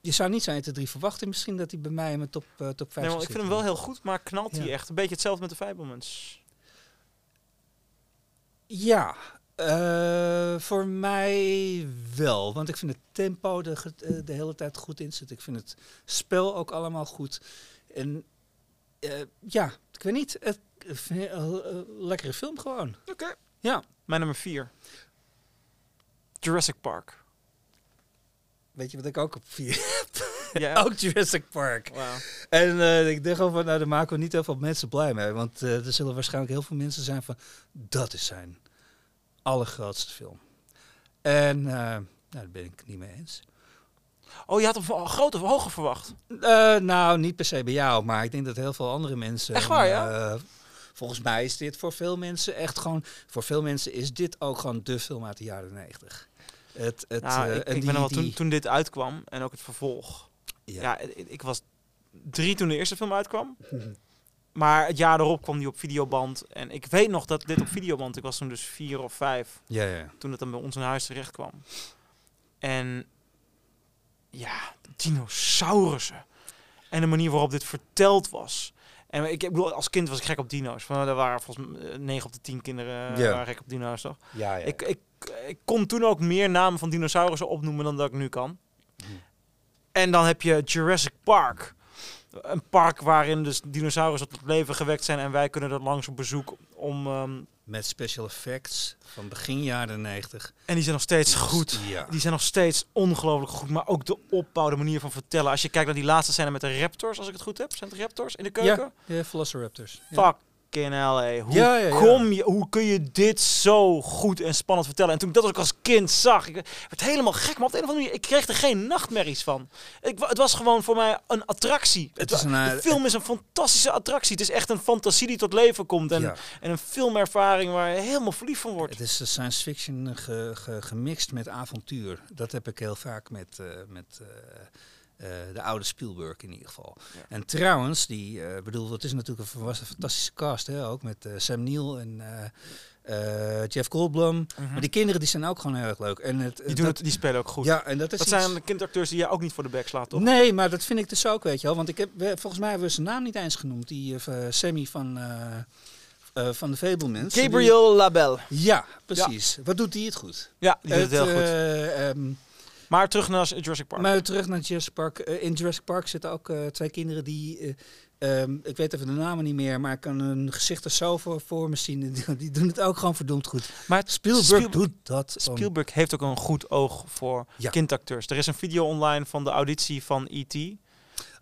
je zou niet zo 1, 2, 3 verwachten misschien dat hij bij mij in mijn top, top 5 Nee, ik vind hem wel heel goed, maar knalt hij Ja. echt. Een beetje hetzelfde met de Fablemans. Ja, eh, voor mij wel. Want ik vind het tempo de, eh, de hele tijd goed in zit. Ik vind het spel ook allemaal goed. En eh, ja, ik weet niet. Het, een lekkere film gewoon. Oké. Ja. Mijn nummer 4. Jurassic Park. Weet je wat ik ook op vier Ja. Ook Jurassic Park. Wauw. En eh, ik dacht gewoon van, nou, daar maken we niet heel veel mensen blij mee. Want eh, er zullen waarschijnlijk heel veel mensen zijn van, dat is zijn allergrootste film. En eh, nou, daar ben ik het niet mee eens. Oh, je had hem groot of hoger verwacht. Nou, niet per se bij jou, maar ik denk dat heel veel andere mensen... Echt waar, ja? volgens mij is dit voor veel mensen echt gewoon... Voor veel mensen is dit ook gewoon de film uit de jaren negentig. Het, het, Nou, ik, ik die- ben wel toen, toen dit uitkwam en ook het vervolg. Ja. Ja, ik, ik was drie toen de eerste film uitkwam. Maar het jaar erop kwam die op videoband. En ik weet nog dat dit op videoband, ik was toen dus vier of vijf, ja, ja. toen het dan bij ons in huis terecht kwam. En ja, dinosaurussen. En de manier waarop dit verteld was. En ik, ik bedoel, als kind was ik gek op dino's. Van, er waren volgens mij 9 op de 10 kinderen eh, Ja. waren gek op dino's, toch? ja, ja. Ik, ik, ik kon toen ook meer namen van dinosaurussen opnoemen dan dat ik nu kan. Mhm. En dan heb je Jurassic Park. Een park waarin dus dinosaurussen tot leven gewekt zijn en wij kunnen er langs op bezoek om... ehm, Met special effects van begin jaren negentig. en die zijn nog steeds goed. Ja. Die zijn nog steeds ongelooflijk goed. Maar ook de opbouw, de manier van vertellen. Als je kijkt naar die laatste scène met de raptors, als ik het goed heb. Zijn het raptors in de keuken? Ja, ja, Velociraptors. Ja. Fucking hell, Hoe, Ja, ja, ja. Kom je, hoe kun je dit zo goed en spannend vertellen? En toen ik dat ook als kind zag, ik werd helemaal gek. Maar op de een of andere manier, ik kreeg er geen nachtmerries van. Ik, het was gewoon voor mij een attractie. Het is een, de eh, film is een fantastische attractie. Het is echt een fantasie die tot leven komt. En, en een filmervaring waar je helemaal verliefd van wordt. Het is science fiction ge- ge- gemixt met avontuur. Dat heb ik heel vaak met, eh, met eh, de oude Spielberg in ieder geval. Ja. En trouwens, die, eh bedoel, het is natuurlijk een, was een fantastische cast, hè, ook met eh, Sam Neill en eh, eh, Jeff Goldblum. Maar die kinderen die zijn ook gewoon heel erg leuk. En het, Mhm. die, dat- doen het, die spelen ook goed. Ja, en dat is dat iets- zijn de kindacteurs die je ook niet voor de bek slaat, toch? Nee, maar dat vind ik dus ook, weet je wel. Want ik heb, we- volgens mij hebben we zijn naam niet eens genoemd. Die eh, Sammy van, eh, eh, van de Fablemans. Gabriel Labelle. Die- ja, precies. Wat doet hij het goed? Ja, die doet het heel goed. eh, ehm, Maar terug naar Jurassic Park. maar terug naar Jurassic Park. Eh, in Jurassic Park zitten ook eh, twee kinderen die... eh, ehm, ik weet even de namen niet meer, maar ik kan hun gezichten zo voor, voor me zien. Die, die doen het ook gewoon verdomd goed. maar Spielberg, Spielberg- doet dat. Spielberg heeft ook een goed oog voor Ja. kindacteurs. Er is een video online van de auditie van E.T.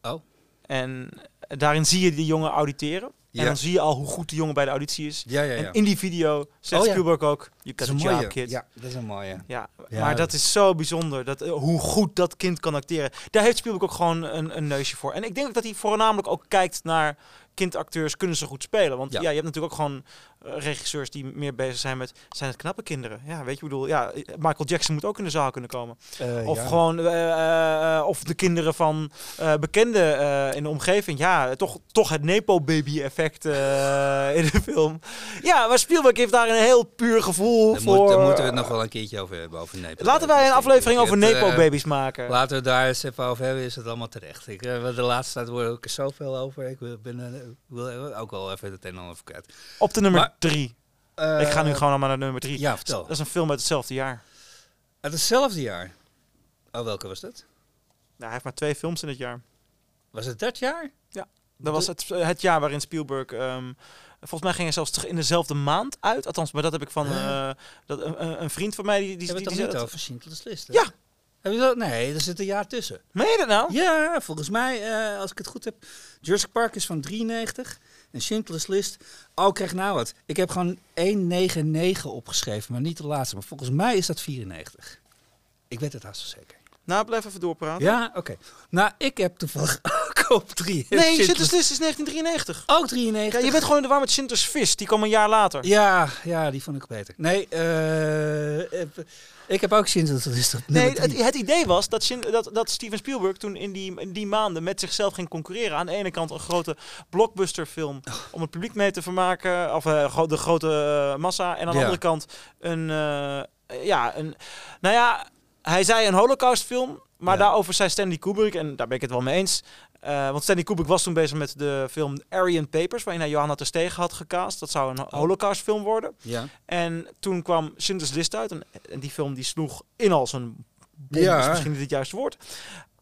Oh. En daarin zie je die jongen auditeren. En dan zie je al hoe goed de jongen bij de auditie is. Ja, ja, ja. En in die video zegt Oh. Spielberg ook, is a een mooie. kid. Ja, dat is een mooie. Ja, maar dat is zo bijzonder. Dat, eh, hoe goed dat kind kan acteren. Daar heeft Spielberg ook gewoon een, een neusje voor. En ik denk dat hij voornamelijk ook kijkt naar kindacteurs. Kunnen ze goed spelen? Want ja, Ja. je hebt natuurlijk ook gewoon regisseurs die meer bezig zijn met... Zijn het knappe kinderen? Ja, weet je, ik bedoel... Ja, Michael Jackson moet ook in de zaal kunnen komen. Eh, Of ja. gewoon... eh, eh, of de kinderen van eh, bekenden eh, in de omgeving. Ja, toch, toch het Nepo-baby-effect eh, in de film. Ja, maar Spielberg heeft daar een heel puur gevoel Daar, voor... moet, daar moeten we het nog wel een keertje over hebben, over Nepo. Laten wij een aflevering over Nepo-babies maken. Laten we daar eens even over hebben, is het allemaal terecht. Ik, de laatste tijd ik er zoveel over. Ik wil- ben, wil ook wel even het een en ander kwijt. Op de nummer Maar- drie. ik ga nu Eh, gewoon allemaal naar nummer drie. Ja, vertel. Dat is een film uit hetzelfde jaar. Uit hetzelfde jaar. Oh, welke was dat? Nou, hij heeft maar twee films in het jaar. Was het dat jaar? Dat was het, het jaar waarin Spielberg... ehm, volgens mij ging hij zelfs in dezelfde maand uit. Althans, maar dat heb ik van eh, dat, een, vriend van mij... Die, die, Hebben die, we het die toch niet over Schindler's List? hè? Ja. Heb je dat? Nee, er zit een jaar tussen. Meen je dat nou? Ja, volgens mij, eh, als ik het goed heb, Jurassic Park is van 93 en Schindler's List. Oh, krijg nou wat. Ik heb gewoon 199 opgeschreven, maar niet de laatste. Maar volgens mij is dat 94. Ik weet het haast zeker. Nou, blijf even doorpraten. Ja, oké. Nou, ik heb toevallig op 3. Nee, Schindler's List is 1993. Ook 93. Ja, je bent gewoon in de war met Schindler's Vis. Die kwam een jaar later. Ja, ja, die vond ik beter. Nee, eh, eh, ik heb ook Schindler's List op Nee, het, het idee was dat, dat, dat Steven Spielberg toen in die, in die maanden met zichzelf ging concurreren. Aan de ene kant een grote blockbusterfilm om het publiek mee te vermaken, of eh, gro- de grote eh, massa. En aan de Ja. andere kant een, eh, ja, een, nou ja, hij zei een holocaustfilm, maar Ja. daarover zei Stanley Kubrick, en daar ben ik het wel mee eens. Eh, want Stanley Kubrick was toen bezig met de film Aryan Papers, waarin hij Johanna Terstegen had gecast. Dat zou een holocaustfilm worden. Ja. En toen kwam Schindler's List uit. En, en die film die sloeg in als een bom, Ja. is misschien niet het juiste woord.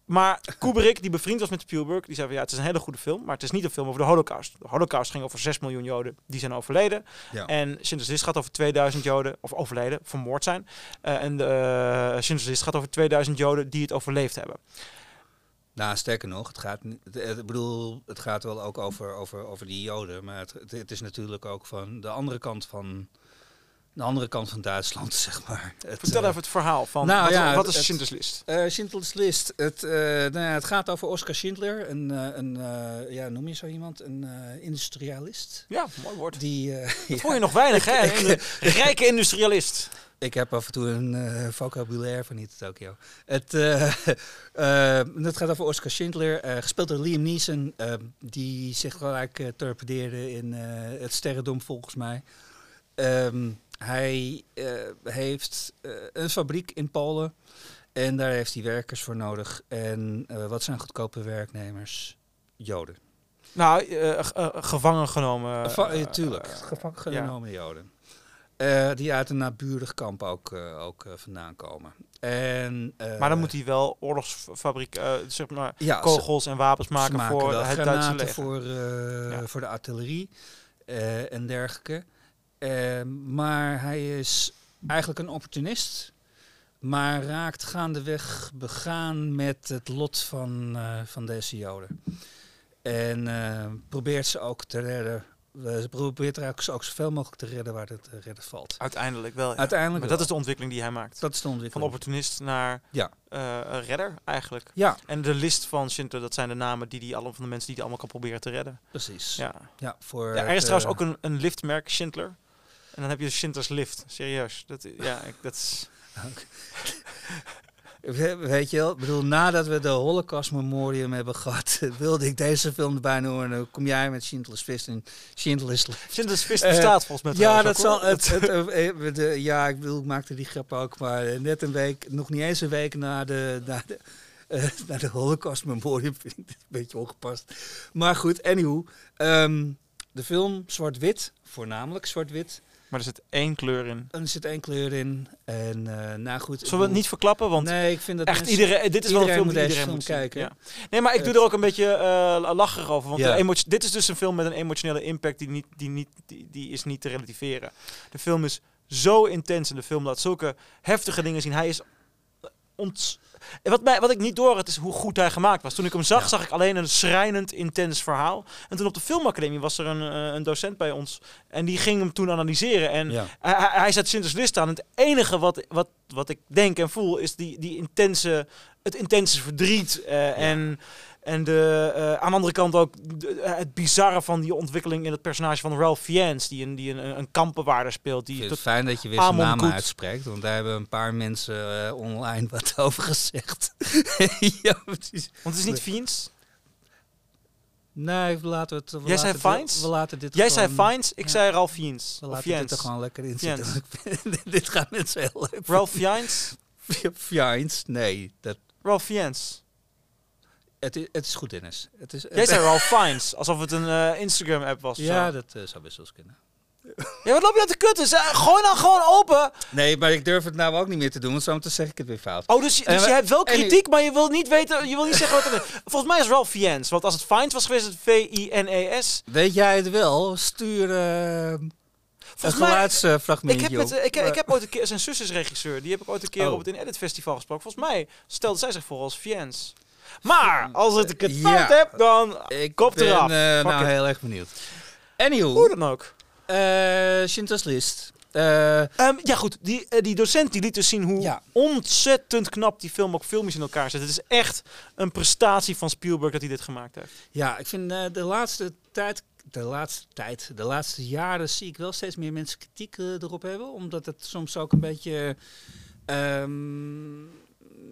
Maar Kubrick, die bevriend was met Spielberg, die zei van ja, het is een hele goede film, maar het is niet een film over de holocaust. De holocaust ging over 6 miljoen Joden die zijn overleden. Ja. En Schindler's List gaat over 2000 Joden, of overleden, vermoord zijn. Eh, en de, uh, Schindler's List gaat over 2000 Joden die het overleefd hebben. Nou, sterker nog, het gaat, ik bedoel, het gaat wel ook over, over, over die Joden, maar het, het, is natuurlijk ook van de andere kant van, de andere kant van Duitsland, zeg maar. Het, Vertel eh, even het verhaal van nou wat, ja, wat is Schindler's List? eh, Schindler's List. Het, eh, nou ja, het gaat over Oscar Schindler, een, een ja, noem je zo iemand, een industrialist. Ja, mooi woord. Die, Dat vond je nog weinig, hè? Een rijke industrialist. Ik heb af en toe een eh, vocabulaire van niet Tokyo. Het, eh, eh, het gaat over Oscar Schindler, eh, gespeeld door Liam Neeson, eh, die zich gelijk eh, torpedeerde in eh, het sterrendom volgens mij. Ehm, hij eh, heeft eh, een fabriek in Polen en daar heeft hij werkers voor nodig. En eh, wat zijn goedkope werknemers? Joden. Nou, eh, eh, gevangen genomen. Eh, eh, tuurlijk, eh, gevangen genomen Joden. Eh, die uit een naburig kamp ook, eh, ook eh, vandaan komen. En, maar dan moet hij wel oorlogsfabriek, zeg maar, ja, kogels en wapens maken maken voor het Duitse leger. voor, Ja. voor de artillerie en dergelijke. Maar hij is eigenlijk een opportunist. Maar raakt gaandeweg begaan met het lot van, van deze Joden. En probeert ze ook te redden we probeert er ook, zo- ook zoveel mogelijk te redden waar het te redden valt. Uiteindelijk wel. ja. Uiteindelijk Maar dat wel. is de ontwikkeling die hij maakt. dat is de Van ontwikkeling. opportunist naar Ja. eh, redder eigenlijk. Ja, En de list van Schindler, dat zijn de namen die die alle van de mensen die die allemaal kan proberen te redden. precies. Ja. Ja. voor Ja, er is trouwens eh, ook een, een liftmerk, Schindler. En dan heb je Schindler's Lift. Serieus. Dat, ja, ik, dat is... We- Weet je wel, ik bedoel, nadat we de Holocaust Memoriam hebben gehad, wilde ik deze film erbij noemen. En dan kom jij met Schindler's List en Schindler's List. Schindler's Fist bestaat volgens mij Ja, dat zal. Het, het, de, ja, ik bedoel, ik maakte die grap ook, maar net een week, nog niet eens een week na de, na de, na de Holocaust Memoriam vind ik dit een beetje ongepast. Maar goed, anyhow, ehm, de film zwart-wit, voornamelijk zwart-wit. Maar er zit één kleur in. En er zit één kleur in. En eh nou goed. Zullen we het niet verklappen? Want nee, ik vind dat echt mensen- iedereen, dit is wel een film die deze iedereen moet zien. kijken. Ja. Nee, maar ik doe Het- er ook een beetje eh lacherig over. Want Ja. de emotio- dit is dus een film met een emotionele impact die, niet, die, niet, die, die is niet te relativeren. De film is zo intens en de film laat zulke heftige dingen zien. Hij is ont... Wat, mij, wat ik niet door had, is hoe goed hij gemaakt was. Toen ik hem zag, Ja. zag ik alleen een schrijnend, intens verhaal. En toen op de filmacademie was er een, eh, een docent bij ons. En die ging hem toen analyseren. En Ja. hij, hij, zet Schindler's List aan. Het enige wat, wat, wat ik denk en voel is die, die intense, het intense verdriet. eh, En, en de, eh, aan de andere kant ook de- eh, het bizarre van die ontwikkeling in het personage van Ralph Fiennes. Die een, die een, een kampenwaarder speelt. Die het fijn dat je weer zijn naam Goed. uitspreekt, want daar hebben een paar mensen eh, online wat over gezegd. ja, precies. want het is niet Fiennes. Nee, we laten het. We Jij zei laten dit- Fiennes? We laten dit Jij gewoon, zei Fiennes, ik ja. zei Ralph Fiennes. We laten dit er Fiennes. gewoon lekker in Fiennes. zitten. dit gaat mensen heel leuk. Ralph Fiennes? Fiennes? Nee, dat, Ralph Fiennes. Het, is, het is goed, Dennis. Het is, Jij zei Ralph Fiennes, alsof het een eh, Instagram-app was. Ja, zo. dat eh, zou best wel eens kunnen. ja, wat loop je aan te kutten? Zeg, Gooi dan gewoon open. Nee, maar ik durf het nou ook niet meer te doen, want zeg ik het weer fout. Oh, dus, je- dus je hebt wel kritiek, maar je wil niet weten, je wil niet zeggen wat het is. Volgens mij is Ralph Fiennes, want als het Fiennes was geweest, is het V-I-N-E-S. Weet jij het wel? Stuur eh, een Volgens mij, geluidsfragmentje ik heb, eh, ik, ik heb ooit een keer, zijn zus is regisseur, die heb ik ooit een keer Oh. op het In Edit Festival gesproken. Volgens mij stelde zij zich voor als Fiennes. Maar, als ik het Ja. fout heb, dan Ik kop ben eraf. eh, Fuck nou it. heel erg benieuwd. Anywho, hoe dan ook. eh Schindler's List. Eh, Ehm, ja goed, die, die docent die liet dus zien hoe Ja. ontzettend knap die film ook filmisch in elkaar zit. Het is echt een prestatie van Spielberg dat hij dit gemaakt heeft. ja, ik vind de laatste tijd, de laatste tijd, de laatste jaren zie ik wel steeds meer mensen kritiek erop hebben. Omdat het soms ook een beetje, ehm,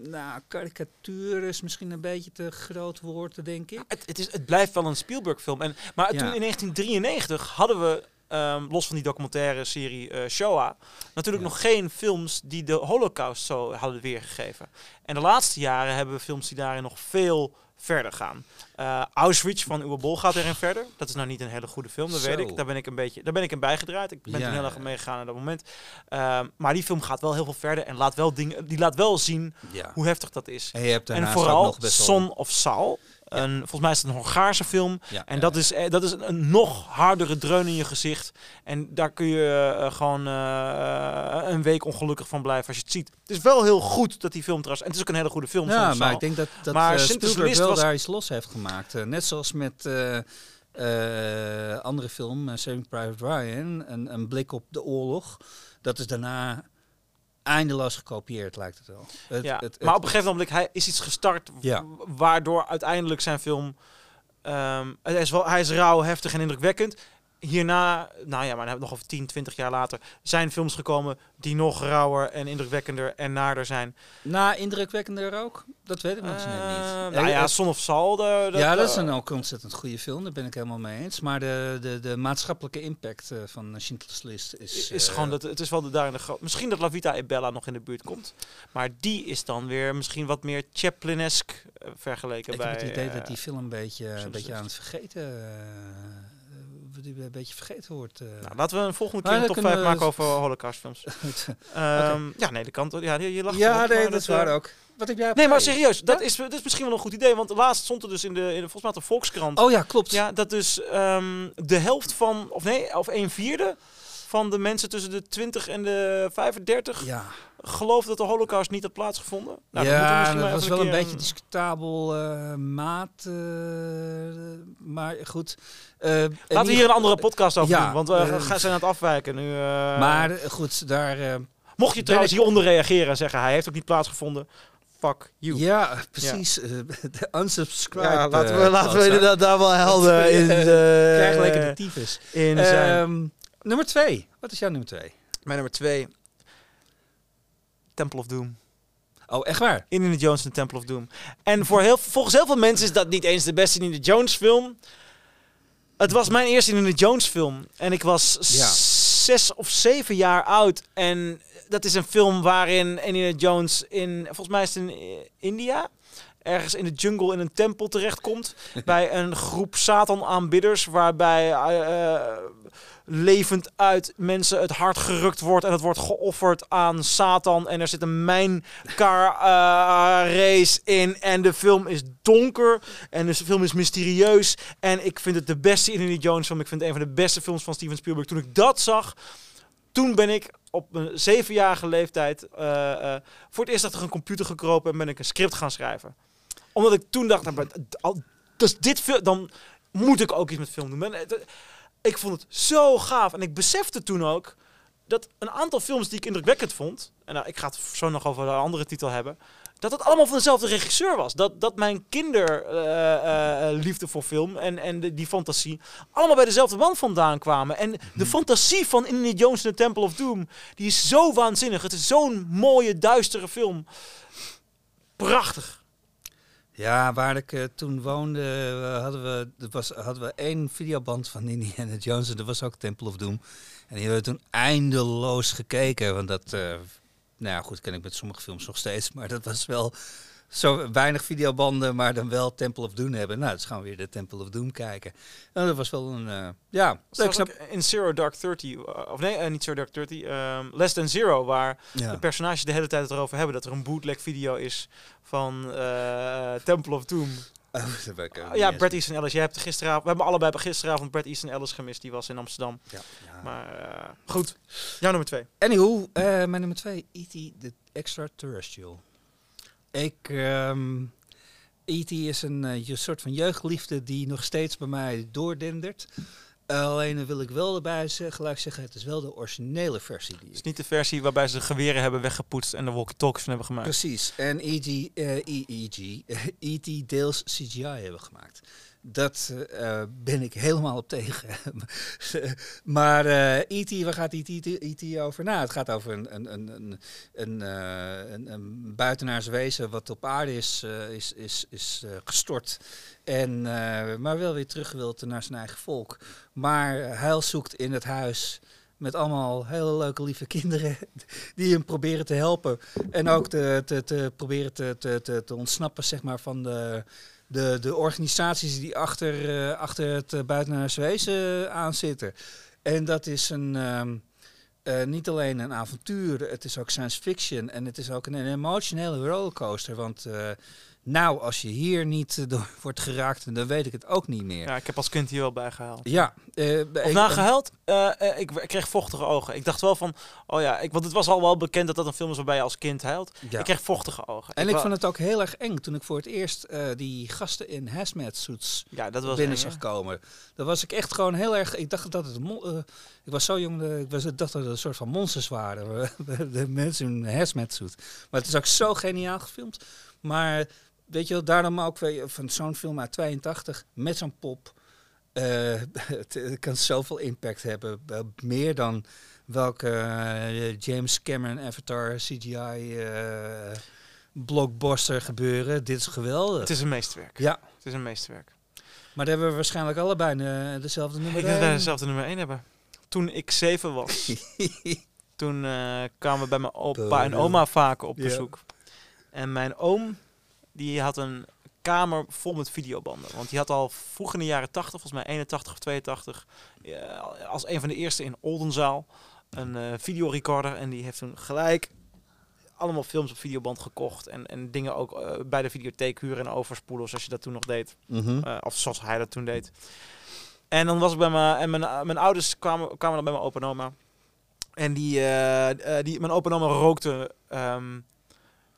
nou, karikatuur is misschien een beetje te groot woord, denk ik. Het, het, is, het blijft wel een Spielberg-film. En, maar Ja. toen in 1993 hadden we, ehm, los van die documentaire serie eh Shoah, natuurlijk Ja. nog geen films die de Holocaust zo hadden weergegeven. En de laatste jaren hebben we films die daarin nog veel verder gaan. Eh, Auschwitz van Uwe Boll gaat erin verder. Dat is nou niet een hele goede film, dat Zo. weet ik. Daar ben ik een beetje, daar ben ik in bijgedraaid. Ik ben Ja, toen heel erg meegegaan aan dat moment. Ehm, maar die film gaat wel heel veel verder en laat wel dingen, die laat wel zien Ja. hoe heftig dat is. En je hebt En daarnaast ook vooral nog best wel... Son of Saul. Een, volgens mij is het een Hongaarse film. Ja, En ja, dat ja. is, eh, dat is een, een nog hardere dreun in je gezicht. En daar kun je eh, gewoon eh, een week ongelukkig van blijven als je het ziet. Het is wel heel goed dat die film trouwens... En het is ook een hele goede film. Ja, maar ik denk dat, dat Maar Spielberg wel was- daar iets los heeft gemaakt. Net zoals met eh eh, andere film, Saving Private Ryan, een, een blik op de oorlog. Dat is daarna eindeloos gekopieerd, lijkt het wel. Het, ja. het- maar op een gegeven moment hij is iets gestart Ja. waardoor uiteindelijk zijn film... hij, is wel, hij is rauw, heftig en indrukwekkend. Hierna, nou ja, maar nog over 10, 20 jaar later, zijn films gekomen die nog rauwer en indrukwekkender en naarder zijn. Na indrukwekkender ook? Dat weet ik misschien net Eh, niet. nou Eh, ja, eh, Son of Saul. de- de- ja, dat is de- een ook ontzettend goede film, daar ben ik helemaal mee eens. Maar de, de, de maatschappelijke impact eh, van Schindler's List is... is eh, gewoon dat het is wel de daar in de Misschien dat La Vita e Bella nog in de buurt komt, maar die is dan weer misschien wat meer Chaplin-esque eh, vergeleken Ik bij. heb het idee eh, dat die film een beetje, een beetje aan het vergeten, eh, die een beetje vergeten wordt. eh. nou, laten we een volgende keer een top 5 kunnen we- maken over Holocaustfilms. Ehm Ja, nee, de kant. Ja, je, lacht ja, nee, dat is eh, waar ook. Wat heb jij Nee, maar serieus, dat, Ja? is, dat is misschien wel een goed idee. Want laatst stond er dus in de, in de volgens mij de Volkskrant. Oh ja, klopt. Ja, dat dus ehm, de helft van, of nee, of een vierde van de mensen tussen de 20 en de 35 Ja, geloofde dat de holocaust niet had plaatsgevonden? Nou, ja, dat maar was wel een beetje discutabel eh, maat. eh, maar goed. Eh, Laten we hier een andere podcast over Ja, doen, want we gaan zijn aan het afwijken nu. eh. Maar goed, daar... eh, mocht je trouwens ik- hieronder reageren en zeggen hij heeft ook niet plaatsgevonden, fuck you. ja, precies. eh, de unsubscribe. Ja, laten we, laten we inderdaad daar wel helder in, eh, de, Krijg lekker de tyfus. in zijn. Ehm, nummer twee. Wat is jouw nummer twee? Mijn nummer twee. Temple of Doom. Oh, echt waar? Indiana Jones en Temple of Doom. En voor heel, volgens heel veel mensen is dat niet eens de beste Indiana Jones film. Het was mijn eerste Indiana Jones film. En ik was Ja. zes of zeven jaar oud. En dat is een film waarin Indiana Jones in, volgens mij is het in eh, India, ergens in de jungle in een tempel terechtkomt. bij een groep Satan-aanbidders. Waarbij eh, eh, levend uit mensen het hart gerukt wordt. En het wordt geofferd aan Satan. En er zit een mijncar eh, race in. En de film is donker. En de film is mysterieus. En ik vind het de beste Indiana Jones film. Ik vind het een van de beste films van Steven Spielberg. Toen ik dat zag, toen ben ik op mijn zevenjarige leeftijd eh, eh, voor het eerst achter een computer gekropen en ben ik een script gaan schrijven. Omdat ik toen dacht, nou, maar d- al- dus dit dan moet ik ook iets met film doen. Ik vond het zo gaaf en ik besefte toen ook dat een aantal films die ik indrukwekkend vond, en nou, ik ga het zo nog over een andere titel hebben, dat het allemaal van dezelfde regisseur was. Dat, dat mijn kinderliefde voor film en, en de, die fantasie allemaal bij dezelfde man vandaan kwamen. En de fantasie van Indiana Jones en the Temple of Doom, die is zo waanzinnig. Het is zo'n mooie, duistere film. Prachtig. Ja, waar ik eh, toen woonde, eh, hadden, we, was, hadden we één videoband van Indiana Jones. En dat was ook Temple of Doom. En die hebben we toen eindeloos gekeken. Want dat, eh, nou ja, goed, ken ik met sommige films nog steeds. Maar dat was wel zo weinig videobanden, maar dan wel Temple of Doom hebben. Nou, dus gaan we weer de Temple of Doom kijken. En dat was wel een, eh, ja, ik snap, in Zero Dark Thirty, uh, of nee, eh, niet Zero Dark Thirty, ehm, Less Than Zero, waar ja. de personages de hele tijd het erover hebben dat er een bootleg video is van Temple of Doom. Oh, Ah, ja, Brad Easton Ellis. Jij hebt gisteravond, we hebben allebei gisteravond Brad Easton Ellis gemist. Die was in Amsterdam. Ja, ja. Maar goed, jouw nummer twee. Anywho, eh, mijn nummer twee, E.T. the Extraterrestrial. Ik, ehm E.T. is een eh, je soort van jeugdliefde die nog steeds bij mij doordendert. alleen wil ik wel erbij zeggen, gelijk zeggen, het is wel de originele versie. Die Het is niet de versie waarbij ze de geweren hebben weggepoetst en de walkie-talkies van hebben gemaakt. Precies. En E.G., eh, E.E.G., E.T. deels CGI hebben gemaakt. Dat eh, ben ik helemaal op tegen. maar eh E.T., waar gaat E.T. E.T. over? Nou, het gaat over een, een, een, een, een, eh, buitenaars wezen wat op aarde is, is, is, is gestort. En, maar wel weer terug wilt naar zijn eigen volk. Maar heil zoekt in het huis met allemaal hele leuke, lieve kinderen die hem proberen te helpen. En ook te, te, te proberen te, te, te ontsnappen zeg maar, van de, de, de organisaties die achter, eh, achter het uh, buitenaars wezen aan zitten. En dat is een, ehm, eh, niet alleen een avontuur, het is ook science fiction. En het is ook een, een emotionele rollercoaster. Want eh, nou, als je hier niet eh, door wordt geraakt, dan weet ik het ook niet meer. Ja, ik heb als kind hier wel bij gehaald. Ja, eh, Of na gehuild? Eh, ik, ik kreeg vochtige ogen. Ik dacht wel van, oh ja, ik, want het was al wel bekend dat dat een film is waarbij je als kind huilt. ja. Ik kreeg vochtige ogen. En ik vond het ook heel erg eng toen ik voor het eerst die gasten in hazmat suits ja, dat was binnen eng, zag komen. Dan was ik echt gewoon heel erg. Ik dacht dat het. ik was zo jong, ik was, dacht dat het een soort van monsters waren. de mensen in een hazmat suit. Maar het is ook zo geniaal gefilmd. Maar weet je wel, daarom ook van zo'n film uit 82 met zo'n pop. eh, het, het kan zoveel impact hebben. meer dan welke eh, James Cameron Avatar CGI eh, blockbuster gebeuren. Dit is geweldig. Het is een meesterwerk. Ja, Het is een meesterwerk. maar daar hebben we waarschijnlijk allebei dezelfde Ik nummer. denk dat wij één. dezelfde nummer 1 hebben. Toen ik zeven was, toen kwamen we bij mijn opa en oma vaak op bezoek. En mijn oom, die had een kamer vol met videobanden. Want die had al vroeg in de jaren 80, volgens mij 81 of 82, eh, als een van de eerste in Oldenzaal, een eh, videorecorder. En die heeft toen gelijk allemaal films op videoband gekocht. En, en dingen ook eh, bij de videotheek huren en overspoelen, zoals je dat toen nog deed. Mhm. Eh, of zoals hij dat toen deed. En dan was ik bij mijn... En mijn, mijn ouders kwamen, kwamen dan bij mijn opa en oma. En die, die mijn opa en oma rookte. ehm,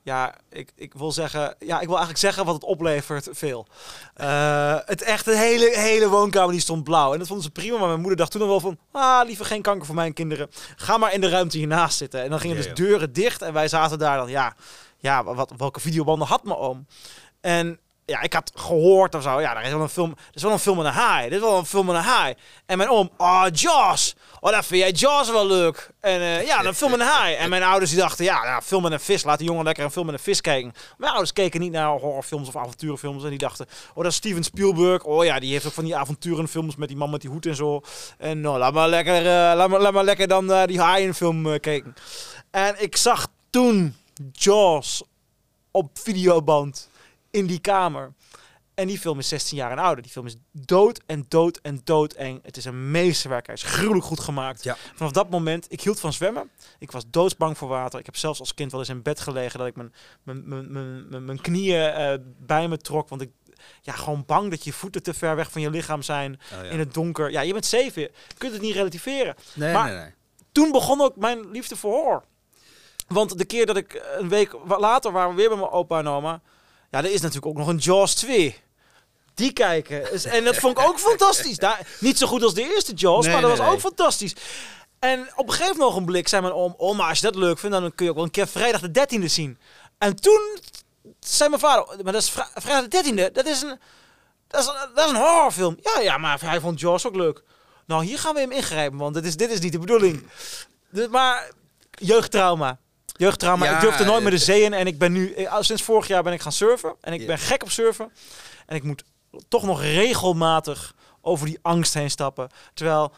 ja, ik, ik wil zeggen, ja, ik wil eigenlijk zeggen wat het oplevert veel. Eh, het echt, de hele, hele woonkamer die stond blauw. En dat vonden ze prima, maar mijn moeder dacht toen nog wel van, ah, liever geen kanker voor mijn kinderen. Ga maar in de ruimte hiernaast zitten. En dan gingen dus deuren dicht en wij zaten daar dan, ja, ja wat, welke videobanden had mijn oom? En ja, ik had gehoord of zo, ja, er is wel een film, er is wel een film met een haai. Dit is wel een film met een haai. En mijn oom, oh, Jaws. Oh, dat vind jij Jaws wel leuk. En eh, ja, dan film met een haai. En mijn ouders die dachten, ja, nou, film met een vis. Laat die jongen lekker een film met een vis kijken. Mijn ouders keken niet naar horrorfilms of avonturenfilms. En die dachten, oh, dat is Steven Spielberg. Oh ja, die heeft ook van die avonturenfilms met die man met die hoed en zo. En nou, laat maar lekker, eh, laat maar, laat maar lekker dan eh, die haaienfilm kijken. En ik zag toen Jaws op videoband in die kamer. En die film is 16 jaar en ouder. Die film is dood en dood en doodeng. Het is een meesterwerk. Hij is gruwelijk goed gemaakt. Ja. Vanaf dat moment, ik hield van zwemmen. Ik was doodsbang voor water. Ik heb zelfs als kind wel eens in bed gelegen dat ik mijn, mijn, mijn, mijn, knieën eh, bij me trok. Want ik, ja, gewoon bang dat je voeten te ver weg van je lichaam zijn. Oh, ja. In het donker. Ja, je bent zeven. Je kunt het niet relativeren Nee, maar- nee, nee. toen begon ook mijn liefde voor horror. Want de keer dat ik een week later waren we weer bij mijn opa en oma. Ja, er is natuurlijk ook nog een Jaws 2. Die kijken. En dat vond ik ook fantastisch. Daar, niet zo goed als de eerste Jaws, Nee, maar dat nee, was ook fantastisch. En op een gegeven ogenblik zei mijn oom... Oh, maar als je dat leuk vindt, dan kun je ook wel een keer vrijdag de 13e zien. En toen zei mijn vader... Maar dat is vri- vrijdag de 13e. Dat is een, dat is een, dat is een horrorfilm. Ja, ja, maar hij vond Jaws ook leuk. Nou, hier gaan we hem ingrijpen, want dit is, dit is niet de bedoeling. Dus, maar jeugdtrauma. Jeugdtrauma. Ja, ik durfde nooit meer de het- zee in. En ik ben nu, eh, sinds vorig jaar ben ik gaan surfen. En ik ben gek op surfen. En ik moet toch nog regelmatig over die angst heen stappen. Terwijl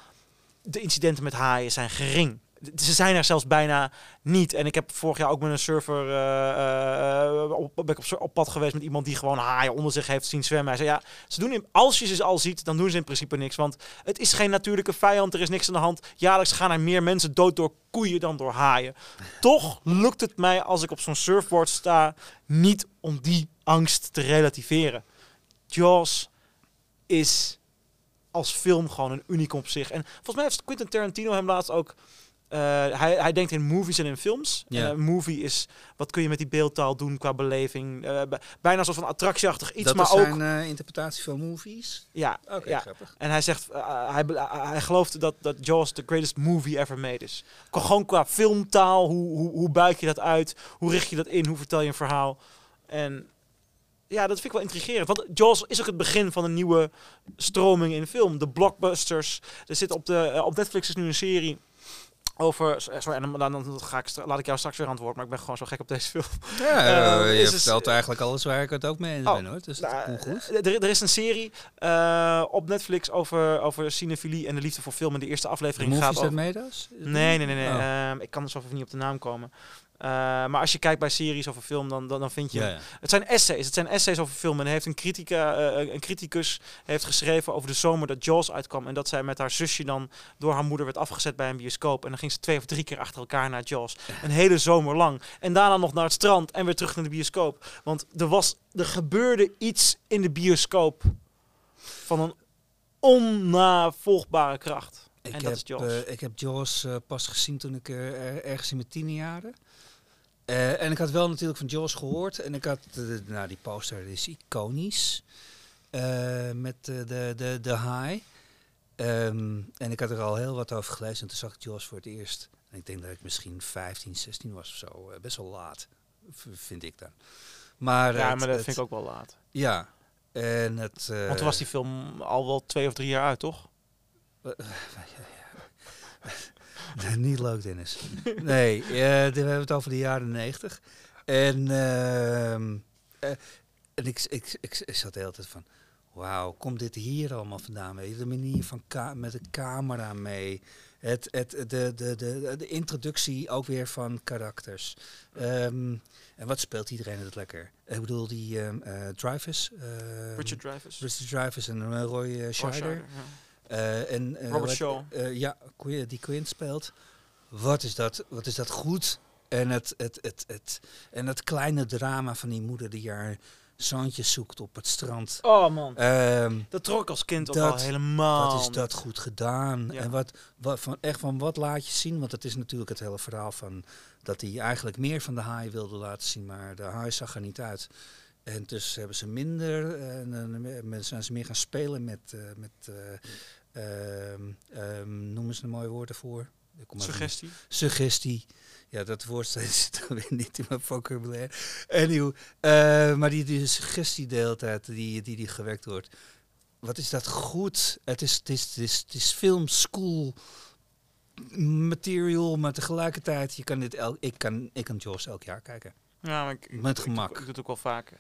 de incidenten met haaien zijn gering. Ze zijn er zelfs bijna niet. En ik heb vorig jaar ook met een surfer eh, eh, op, ben ik op, sur- op pad geweest met iemand die gewoon haaien onder zich heeft zien zwemmen. Hij zei ja, ze doen in, als je ze al ziet, dan doen ze in principe niks. Want het is geen natuurlijke vijand, er is niks aan de hand. Jaarlijks gaan er meer mensen dood door koeien dan door haaien. Toch lukt het mij als ik op zo'n surfboard sta niet om die angst te relativeren. Jaws is als film gewoon een uniek op zich. En volgens mij heeft Quentin Tarantino hem laatst ook... eh, hij, hij denkt in movies en in films. Een movie is, wat kun je met die beeldtaal doen qua beleving? Eh, bijna een soort van attractieachtig iets, dat maar is ook... zijn eh, interpretatie van movies? Ja, Oké, ja. grappig. En hij zegt, eh, hij, eh, hij gelooft dat, dat Jaws the greatest movie ever made is. Qua- Gewoon qua filmtaal, hoe, hoe, hoe buik je dat uit? Hoe richt je dat in? Hoe vertel je een verhaal? En ja, dat vind ik wel intrigerend. Want Jaws is ook het begin van een nieuwe stroming in film. De blockbusters. Er zit op, de, eh, op Netflix is nu een serie over... eh, Sorry, en dan, dan, ga ik, laat ik jou straks weer woord. Maar ik ben gewoon zo gek op deze film. Ja, Eh, je is dus- vertelt eigenlijk alles waar ik het ook mee eens Oh, ben hoor. Dus Nou, goed. eh, er, er is een serie eh, op Netflix over, over cinefilie en de liefde voor film. En de eerste aflevering movies gaat dat over... Medas? Nee, nee, nee. nee. Oh. Ehm, ik kan er zo even niet op de naam komen. Eh, maar als je kijkt bij series of een film, dan, dan, dan vind je... Ja, ja. Het zijn essays. Het zijn essays over film. En heeft een, critica, eh, een criticus heeft geschreven over de zomer dat Jaws uitkwam. En dat zij met haar zusje dan door haar moeder werd afgezet bij een bioscoop. En dan ging ze twee of drie keer achter elkaar naar Jaws. Een hele zomer lang. En daarna nog naar het strand en weer terug naar de bioscoop. Want er, was, er gebeurde iets in de bioscoop van een onnavolgbare kracht. Ik, en dat heb, is Jaws. eh, ik heb Jaws eh, pas gezien toen ik eh, er- ergens in mijn tienerjaren. Eh en ik had wel natuurlijk van Jaws gehoord. En ik had, eh, nou die poster is iconisch. Eh, met de, de, de high. Ehm, en ik had er al heel wat over gelezen. En toen zag ik Jaws voor het eerst. En ik denk dat ik misschien 15, 16 was of zo. Best wel laat, vind ik dan. Maar, ja, het- maar dat het- vind ik ook wel laat. Ja. En het... Want toen was die film al wel twee of drie jaar uit, toch? Nee, Niet leuk, Dennis. Nee, eh, we hebben het over de jaren negentig. En, ehm, eh, en ik, ik, ik, ik zat de hele tijd van... Wauw, komt dit hier allemaal vandaan? Weet je, de manier van met de camera mee. Het, het, de, de, de, de introductie ook weer van karakters. Ehm, en wat speelt iedereen het lekker? Ik bedoel, die ehm eh ehm, Richard Dreyfuss. Richard Dreyfus en Roy Oh, Scheider. Scheider, ja. Eh, en, eh, Robert wat- Shaw. eh, ja, die Quint speelt. Wat is dat, wat is dat goed? En het, het, het, het, en het kleine drama van die moeder die haar zoontjes zoekt op het strand. Oh man, Ehm, dat trok als kind ook Dat- al helemaal. wat is dat goed gedaan? Ja. En wat, wat van, echt van wat laat je zien? Want het is natuurlijk het hele verhaal van dat hij eigenlijk meer van de haai wilde laten zien, maar de haai zag er niet uit. En dus hebben ze minder, en dan eh, zijn ze meer gaan spelen met, met ehm, ehm, noemen ze een mooi woord ervoor? Even Suggestie. suggestie. Ja, dat woord zit dan weer niet in mijn vocabulaire. Anyway, eh, maar die, die suggestie de hele tijd die, die, die gewekt wordt. Wat is dat goed? Het is, het is, het is, het is film school material, maar tegelijkertijd, je kan dit elk, ik, kan, ik kan Jaws elk jaar kijken. Ja, maar ik, Met ik- gemak. Ik, doe het ook wel vaker.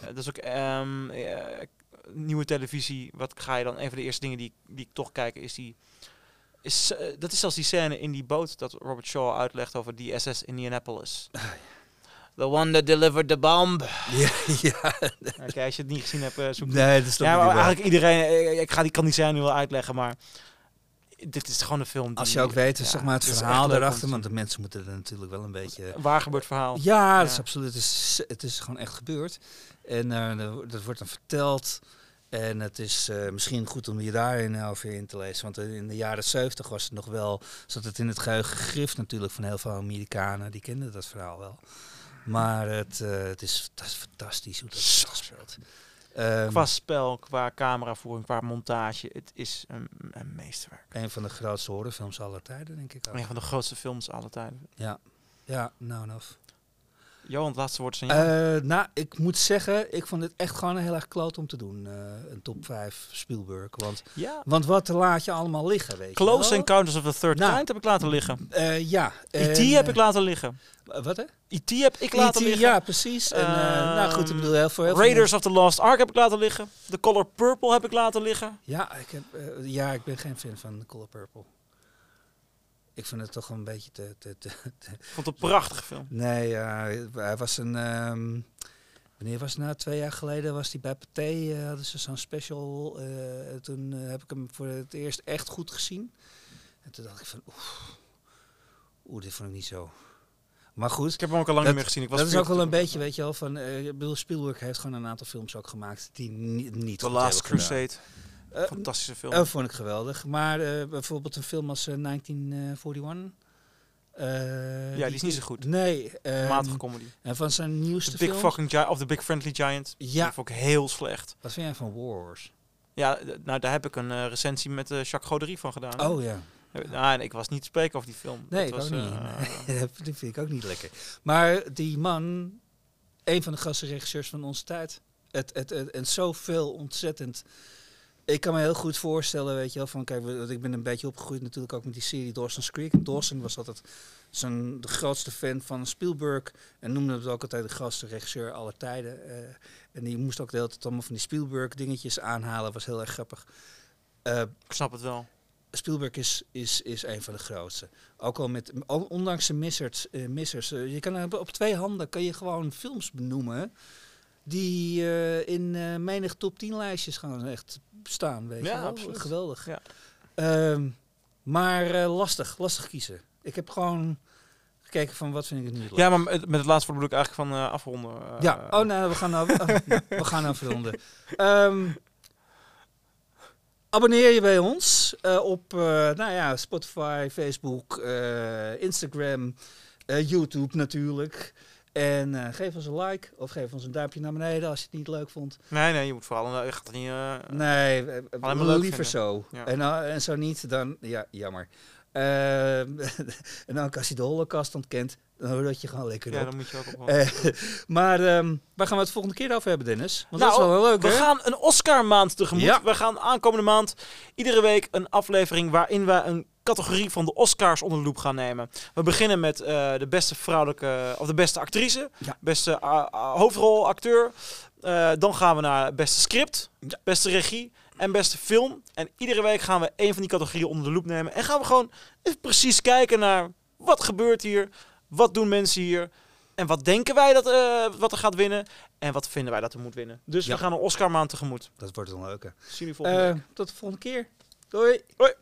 Eh, dat is ook ehm, eh, nieuwe televisie. Wat ga je dan? Een van de eerste dingen die, ik- die ik toch kijk is die. Is, eh, dat is zelfs die scène in die boot dat Robert Shaw uitlegt over die SS Indianapolis. The one that delivered the bomb. Ja, ja. Oké, als je het niet gezien hebt, eh, zoek Nee, dat is toch Ja, maar eigenlijk iedereen. eh, Ik ga die kan die scène nu wel uitleggen, maar dit is gewoon een film. Die, Als je ook weet, ja, zeg maar, het is verhaal erachter, want de mensen moeten er natuurlijk wel een beetje... Waar gebeurt verhaal? Ja, dat is absoluut. Het is, het is gewoon echt gebeurd. En er- dat wordt dan verteld. En het is eh, misschien goed om je daarin over in te lezen. Want eh, in de jaren 70 was het nog wel, zat het in het geheugen natuurlijk van heel veel Amerikanen. Die kenden dat verhaal wel. Maar het, eh, het, is, dat is fantastisch hoe dat is afspeelt. Ehm, Qua spel, qua cameravoering, qua montage. Het is een, een meesterwerk. een van de grootste horrorfilms aller tijden, denk ik ook. Een van de grootste films aller tijden. Ja, ja nou en of. Johan, het laatste woord is aan jou. Eh, nou, ik moet zeggen, ik vond het echt gewoon heel erg kloot om te doen. eh, een top 5 Spielberg. Want, ja. want wat laat je allemaal liggen, weet je Close? Encounters of the Third Nou. Kind heb ik laten liggen. Eh, ja. E.T. en, heb eh, ik laten liggen. Wat hè? E.T. heb ik laten liggen. Ja, precies. En, nou goed, ik bedoel, heel veel... Raiders of the Lost Ark heb ik laten liggen. The Color Purple heb ik laten liggen. Ja, ik heb, ja, ik ben geen fan van Color Purple. Ik vind het toch een beetje te... te, te, te- Ik vond het een prachtige film. Nee, ja, hij was een... ehm, wanneer was het nou? Twee jaar geleden was hij bij Pathé. eh, hadden ze zo'n special. eh, toen eh, heb ik hem voor het eerst echt goed gezien. En toen dacht ik van... Oeh, dit vond ik niet zo. Maar goed, Ik heb hem ook al lang Dat- niet meer gezien. Ik was dat is ook 40 wel een beetje, weet je wel, van... eh, ik bedoel, Spielberg heeft gewoon een aantal films ook gemaakt die niet, niet The goed Last gedaan. Eh, Fantastische film. Oh, vond ik geweldig. Maar eh, bijvoorbeeld een film als eh, 1941. eh, ja, die is niet zo goed. Nee. ehm, Matige comedy. en van zijn nieuwste The Big. Fucking Giant of The Big Friendly Giant. Ja. Die vond ik heel slecht. Wat vind jij van Wars? Ja, nou daar heb ik een eh, recensie met Jacques Goderie van gedaan. Oh ja. Nou, en ik was niet te spreken over die film. Nee, Dat was, ook niet. dat vind ik ook niet lekker. Maar die man, een van de grootste regisseurs van onze tijd. Het, het, het, en zoveel ontzettend. Ik kan me heel goed voorstellen, weet je wel, van kijk, ik ben een beetje opgegroeid natuurlijk ook met die serie Dawson's Creek. Dawson was altijd zijn de grootste fan van Spielberg en noemde het ook altijd de grootste regisseur aller tijden. eh, en die moest ook de hele tijd allemaal van die Spielberg dingetjes aanhalen, was heel erg grappig. Eh, ik snap het wel. Spielberg is, is, is een van de grootste. Ook al met, ondanks zijn missers, eh, missers je kan op twee handen kan je gewoon films benoemen die eh, in eh, menig top 10 lijstjes gaan echt staan. Weet Ja, je wel? absoluut. Geweldig. Ja. Ehm, maar eh, lastig, lastig kiezen. Ik heb gewoon gekeken van wat vind ik het niet leuk. Ja, maar met, het laatste bedoel ik eigenlijk van afronden. Ja, oh nou, we gaan nou, oh, ja, we gaan nou afronden. Ehm, abonneer je bij ons op nou ja, Spotify, Facebook, Instagram, YouTube natuurlijk. En eh, geef ons een like of geef ons een duimpje naar beneden als je het niet leuk vond. Nee, nee, je moet vooral... je gaat niet... eh, Nee, eh, Alleen maar leuk liever zo. Ja. En, en zo niet, dan ja, jammer. Ehm, en ook als je de holocaust ontkent, dan dat je gewoon lekker ja, op. dan moet je ook op... Maar ehm, waar gaan we het volgende keer over hebben, Dennis? Want dat is Nou, wel heel leuk, We hè? gaan een Oscar-maand tegemoet. Ja. We gaan aankomende maand iedere week een aflevering waarin we een categorie van de Oscars onder de loep gaan nemen. We beginnen met eh, de beste vrouwelijke of de beste actrice, Ja. beste uh, uh, hoofdrolacteur. Eh, dan gaan we naar beste script, beste regie en beste film. En iedere week gaan we één van die categorieën onder de loep nemen en gaan we gewoon even precies kijken naar wat gebeurt hier, wat doen mensen hier. En wat denken wij dat eh, wat er gaat winnen? En wat vinden wij dat er moet winnen? Dus Ja. we gaan een Oscar maand tegemoet. Dat wordt een leuke. Zien jullie volgende week. Eh, tot de volgende keer. Doei. Hoi.